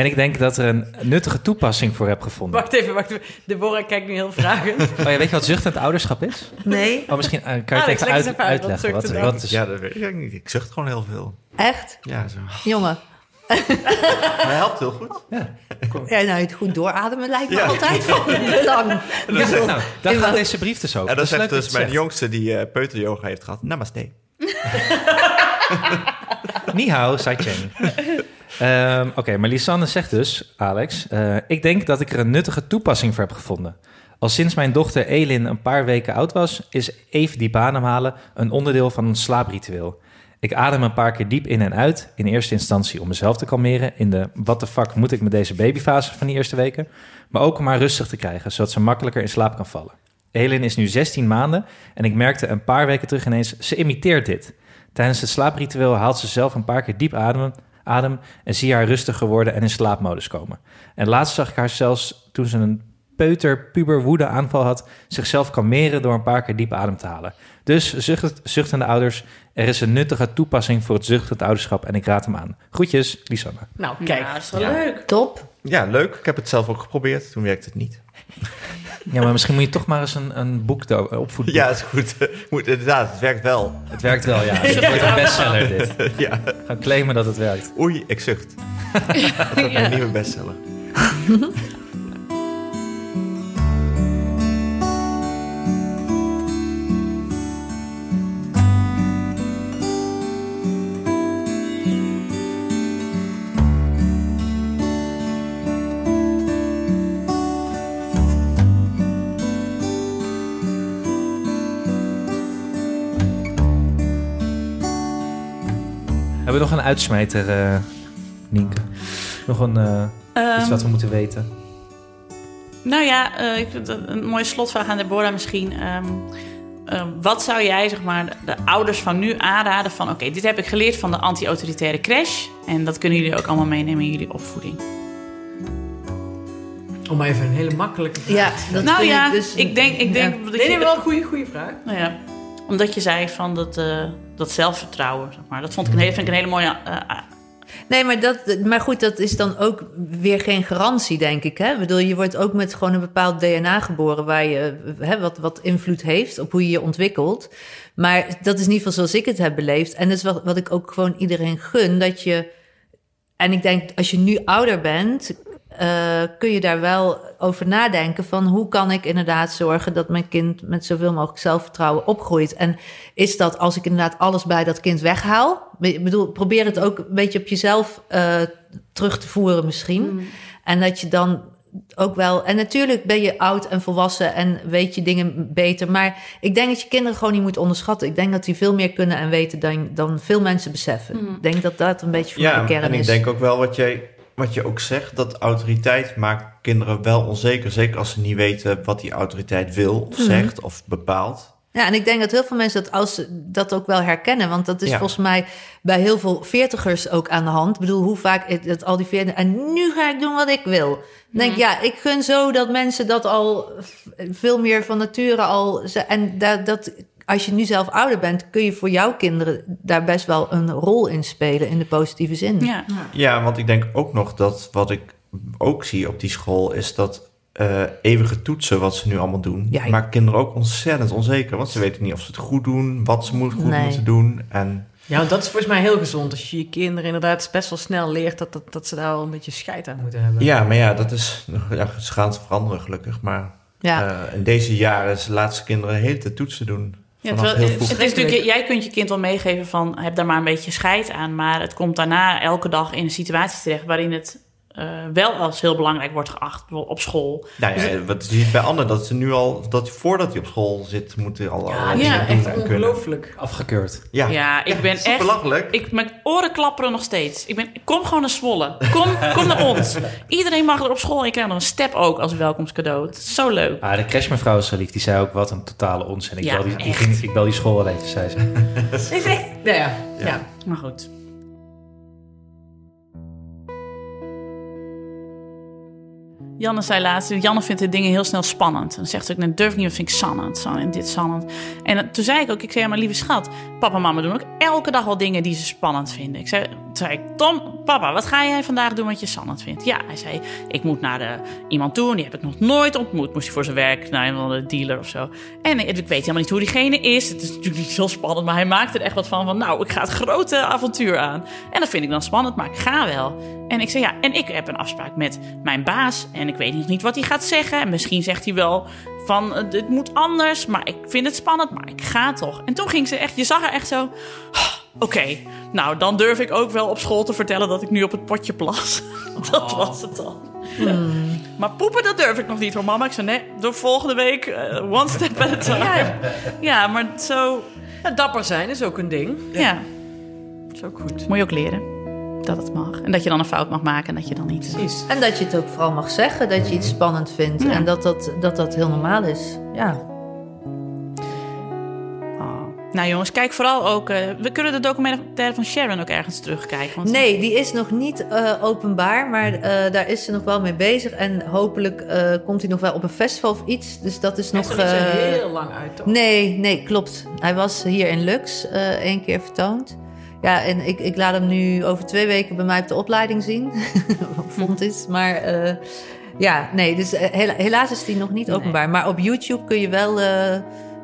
En ik denk dat er een nuttige toepassing voor heb gevonden. Wacht even, wacht even. Deborah kijkt nu heel vragend. Oh, ja, weet je wat zuchtend ouderschap is? Nee, Oh, misschien eh, kan je het Alex, even, uit- wat uitleggen. Wat, zuchtend wat is, Ja, dat weet ik niet. Ik zucht gewoon heel veel. echt? Ja, zo. Jongen. Maar helpt heel goed. Ja, nou, het goed doorademen lijkt me Ja. altijd van belang. Ja, nou, daar In gaat deze brief dus over. En dat zegt dus mijn het jongste die eh peuteryoga heeft gehad. Namaste. zegt. Ni Ehm, Oké, maar Lisanne zegt dus, Alex... eh, ik denk dat ik er een nuttige toepassing voor heb gevonden. Al sinds mijn dochter Elin een paar weken oud was... is even diep ademhalen een onderdeel van ons slaapritueel. Ik adem een paar keer diep in en uit. In eerste instantie om mezelf te kalmeren... in de what the fuck moet ik met deze babyfase van die eerste weken... maar ook om haar rustig te krijgen... zodat ze makkelijker in slaap kan vallen. Elin is nu 16 maanden en ik merkte een paar weken terug ineens... ze imiteert dit. Tijdens het slaapritueel haalt ze zelf een paar keer diep adem, adem en zie haar rustiger worden en in slaapmodus komen. En laatst zag ik haar zelfs, toen ze een peuter puber woede aanval had, zichzelf kalmeren door een paar keer diep adem te halen. Dus zucht, zuchtende ouders, er is een nuttige toepassing voor het zuchtend ouderschap en ik raad hem aan. Groetjes, Lisanne. Nou, kijk. Ja, dat is wel Ja. leuk. Top. Ja, leuk. Ik heb het zelf ook geprobeerd. Toen werkte het niet. Ja, maar misschien moet je toch maar eens een, een boek opvoeden. Ja, is goed. Moet, inderdaad, het werkt wel. Het werkt wel, ja. Het wordt een bestseller dit. Ja. Gaan claimen dat het werkt. Oei, ik zucht. Dat wordt mijn nieuwe bestseller. Uitsmijter, eh Nienke? Nog een, eh, iets Ehm, wat we moeten weten? Nou ja, eh, ik vind het een mooie slotvraag aan Deborah misschien. Ehm, eh, wat zou jij zeg maar, de, de ouders van nu aanraden van... oké, dit heb ik geleerd van de anti-autoritaire crash... en dat kunnen jullie ook allemaal meenemen in jullie opvoeding. Om maar even een hele makkelijke vraag. Ja, dat nou vind ja, ik dus... ik denk, ik denk Ja. dat Nee, je... nee, wel een goede, goede vraag. Nou ja, omdat je zei van dat, eh, dat zelfvertrouwen, zeg maar. Dat vond ik een vind ik een hele mooie... eh, Nee, maar, dat, maar goed, dat is dan ook weer geen garantie, denk ik. Hè? Ik bedoel, je wordt ook met gewoon een bepaald DNA geboren... Waar je, hè, wat, wat invloed heeft op hoe je je ontwikkelt. Maar dat is in ieder geval zoals ik het heb beleefd. En dat is wat, wat ik ook gewoon iedereen gun. Dat je... En ik denk, als je nu ouder bent... eh, kun je daar wel over nadenken van... hoe kan ik inderdaad zorgen dat mijn kind... met zoveel mogelijk zelfvertrouwen opgroeit. En is dat als ik inderdaad alles bij dat kind weghaal? Ik bedoel, probeer het ook een beetje op jezelf eh, terug te voeren misschien. En dat je dan ook wel... En natuurlijk ben je oud en volwassen en weet je dingen beter. Maar ik denk dat je kinderen gewoon niet moet onderschatten. Ik denk dat die veel meer kunnen en weten dan, dan veel mensen beseffen. Ik denk dat dat een beetje voor Ja, de kern en ik is. denk ook wel wat, jij, wat je ook zegt, dat autoriteit maakt kinderen wel onzeker. Zeker als ze niet weten wat die autoriteit wil of zegt of bepaalt. Ja, en ik denk dat heel veel mensen dat, als, ze dat ook wel herkennen. Want dat is Ja. volgens mij bij heel veel veertigers ook aan de hand. Ik bedoel, hoe vaak het, dat al die veertigers... En nu ga ik doen wat ik wil. Denk ik, ja, ik gun zo dat mensen dat al veel meer van nature al... ze- En dat, dat, als je nu zelf ouder bent, kun je voor jouw kinderen daar best wel een rol in spelen in de positieve zin. ja. Ja, want ik denk ook nog dat wat ik ook zie op die school is dat eh, eeuwige toetsen, wat ze nu allemaal doen, Ja, ja. maakt kinderen ook ontzettend onzeker. Want ze weten niet of ze het goed doen, wat ze moet, goed Nee. moeten doen. En Ja, dat is volgens mij heel gezond. Als je je kinderen inderdaad best wel snel leert... dat, dat, dat ze daar wel een beetje scheid aan moeten hebben. ja, maar ja, dat is, ja, ze gaan het veranderen gelukkig. Maar Ja. eh, in deze jaren is laten kinderen de hele tijd toetsen doen. Ja, terwijl, vroeg. het is natuurlijk, jij kunt je kind wel meegeven van heb daar maar een beetje scheid aan. Maar het komt daarna elke dag in een situatie terecht waarin het eh, wel als heel belangrijk wordt geacht bijvoorbeeld op school. Nou ja, wat je ziet bij anderen, dat ze nu al, dat voordat hij op school zit, moeten al allerlei ja, dingen doen Echt en ongelooflijk. Afgekeurd. Ja, Ja, ik ben echt- belachelijk. Ik, mijn oren klapperen nog steeds. Ik ben, kom gewoon naar Zwolle. Kom, kom naar ons. Iedereen mag er op school. Ik krijg nog een step ook als welkomstcadeau. Het is zo leuk. Ah, de crashmevrouw is zo lief. Die zei ook wat een totale onzin. Ik, Ja, bel, die, ging, ik bel die school wel even, zei ze. Is echt... Ja, ja. ja. Maar goed. Janne zei laatst, Janne vindt de dingen heel snel spannend. Dan zegt ze net durf ik niet, dat vind ik spannend. Zo, en dit spannend. En toen zei ik ook, ik zei, ja, maar lieve schat, papa en mama doen ook elke dag wel dingen die ze spannend vinden. Ik zei, toen zei ik, Tom, papa, wat ga jij vandaag doen wat je spannend vindt? Ja, hij zei, ik moet naar de, iemand toe, en die heb ik nog nooit ontmoet. Moest hij voor zijn werk naar een andere dealer of zo. En ik, ik weet helemaal niet hoe diegene is. Het is natuurlijk niet heel spannend, maar hij maakt er echt wat van. Van nou, ik ga het grote avontuur aan. En dat vind ik dan spannend, maar ik ga wel. En ik zei ja, en ik heb een afspraak met mijn baas. En ik weet nog niet wat hij gaat zeggen. En misschien zegt hij wel van eh, dit moet anders. Maar ik vind het spannend, maar ik ga toch. En toen ging ze echt, je zag haar echt zo. "Oh, Oké, nou dan durf ik ook wel op school te vertellen dat ik nu op het potje plas. dat was het dan. Maar poepen, dat durf ik nog niet hoor, mama. Ik zei, nee, door volgende week, eh, one step at a time. Ja, maar zo, Ja, dapper zijn is ook een ding. ja, is ook goed. moet je ook leren dat het mag. En dat je dan een fout mag maken en dat je dan niet... Precies. En dat je het ook vooral mag zeggen, dat je iets spannend vindt. Ja. En dat dat, dat dat heel normaal is. Ja. Oh. Nou jongens, kijk vooral ook... eh, we kunnen de documentaire van Sharon ook ergens terugkijken. Want Nee, die is nog niet eh, openbaar, maar eh, daar is ze nog wel mee bezig. En hopelijk eh, komt hij nog wel op een festival of iets. Dus dat is Nog nog... is er eh, heel lang uit, toch? Nee, nee, klopt. Hij was hier in Lux eh één keer vertoond. Ja, en ik, ik laat hem nu over twee weken bij mij op de opleiding zien. Vond is. Maar eh, ja, nee, dus eh, hela- helaas is die nog niet openbaar. Maar op YouTube kun je wel eh,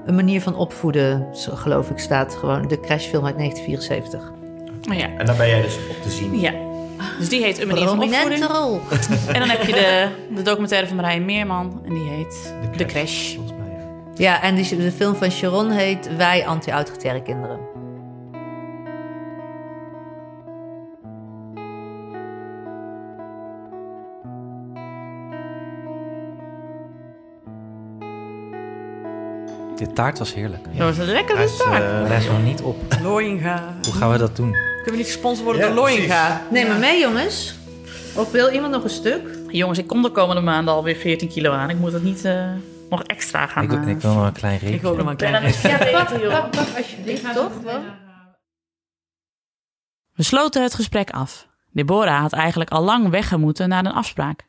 een manier van opvoeden, zo geloof ik, staat gewoon de crashfilm uit 1974. Oh ja. En daar ben jij dus op te zien. ja. Dus die heet Een manier van Prominente opvoeding. rol. En dan heb je de, de documentaire van Marijn Meerman. En die heet De Crash. Volgens mij, ja. Ja, en die, de film van Sharon heet Wij anti-autoritaire kinderen. De taart was heerlijk. Dat was een lekkere is, taart. eh, Hij is nog niet op. Loinga. Hoe gaan we dat doen? Kunnen we niet gesponsord worden Ja, door Loinga? Neem maar mee, jongens. Of wil iemand nog een stuk? Jongens, ik kom de komende maanden alweer 14 kilo aan. Ik moet het niet eh, nog extra gaan Ik, eh, ik wil nog een klein reepje. Ik wil ook nog maar een klein Ja, het Ja, beter, pak, joh. pak, pak alsjeblieft, toch? Wel? We sloten het gesprek af. Deborah had eigenlijk al lang weggemoeten naar een afspraak.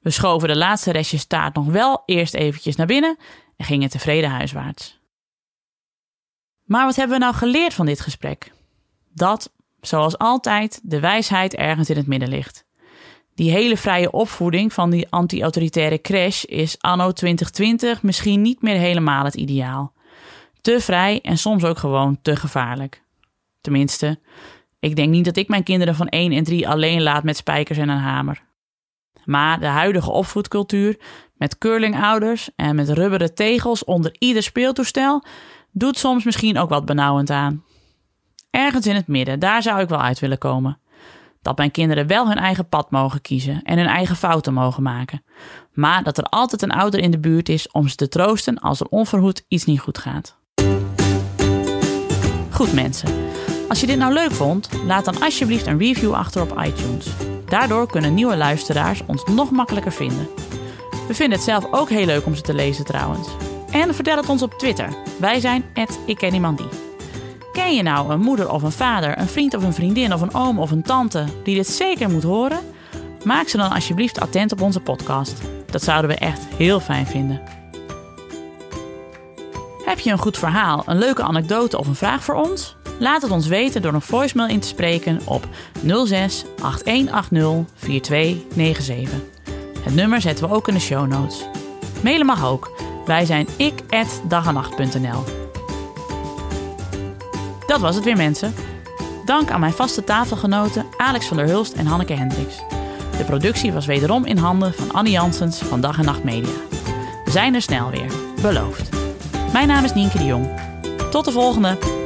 We schoven de laatste restjes taart nog wel eerst eventjes naar binnen en gingen tevreden huiswaarts. Maar wat hebben we nou geleerd van dit gesprek? Dat, zoals altijd, de wijsheid ergens in het midden ligt. Die hele vrije opvoeding van die anti-autoritaire crash is anno 2020 misschien niet meer helemaal het ideaal. Te vrij en soms ook gewoon te gevaarlijk. Tenminste, ik denk niet dat ik mijn kinderen van 1 en 3 alleen laat met spijkers en een hamer. Maar de huidige opvoedcultuur, met curlingouders en met rubberen tegels onder ieder speeltoestel, doet soms misschien ook wat benauwend aan. Ergens in het midden, daar zou ik wel uit willen komen. Dat mijn kinderen wel hun eigen pad mogen kiezen en hun eigen fouten mogen maken. Maar dat er altijd een ouder in de buurt is om ze te troosten als er onverhoed iets niet goed gaat. Goed mensen. Als je dit nou leuk vond, laat dan alsjeblieft een review achter op iTunes. Daardoor kunnen nieuwe luisteraars ons nog makkelijker vinden. We vinden het zelf ook heel leuk om ze te lezen trouwens. En vertel het ons op Twitter. Wij zijn @ikkenniemandie. Ken je nou een moeder of een vader, een vriend of een vriendin of een oom of een tante die dit zeker moet horen? Maak ze dan alsjeblieft attent op onze podcast. Dat zouden we echt heel fijn vinden. Heb je een goed verhaal, een leuke anekdote of een vraag voor ons? Laat het ons weten door een voicemail in te spreken op 06 8180 4297. Het nummer zetten we ook in de show notes. Mailen mag ook. Wij zijn ik@dagenacht.nl. Dat was het weer mensen. Dank aan mijn vaste tafelgenoten Alex van der Hulst en Hanneke Hendricks. De productie was wederom in handen van Annie Janssens van Dag en Nacht Media. We zijn er snel weer, beloofd. Mijn naam is Nienke de Jong. Tot de volgende!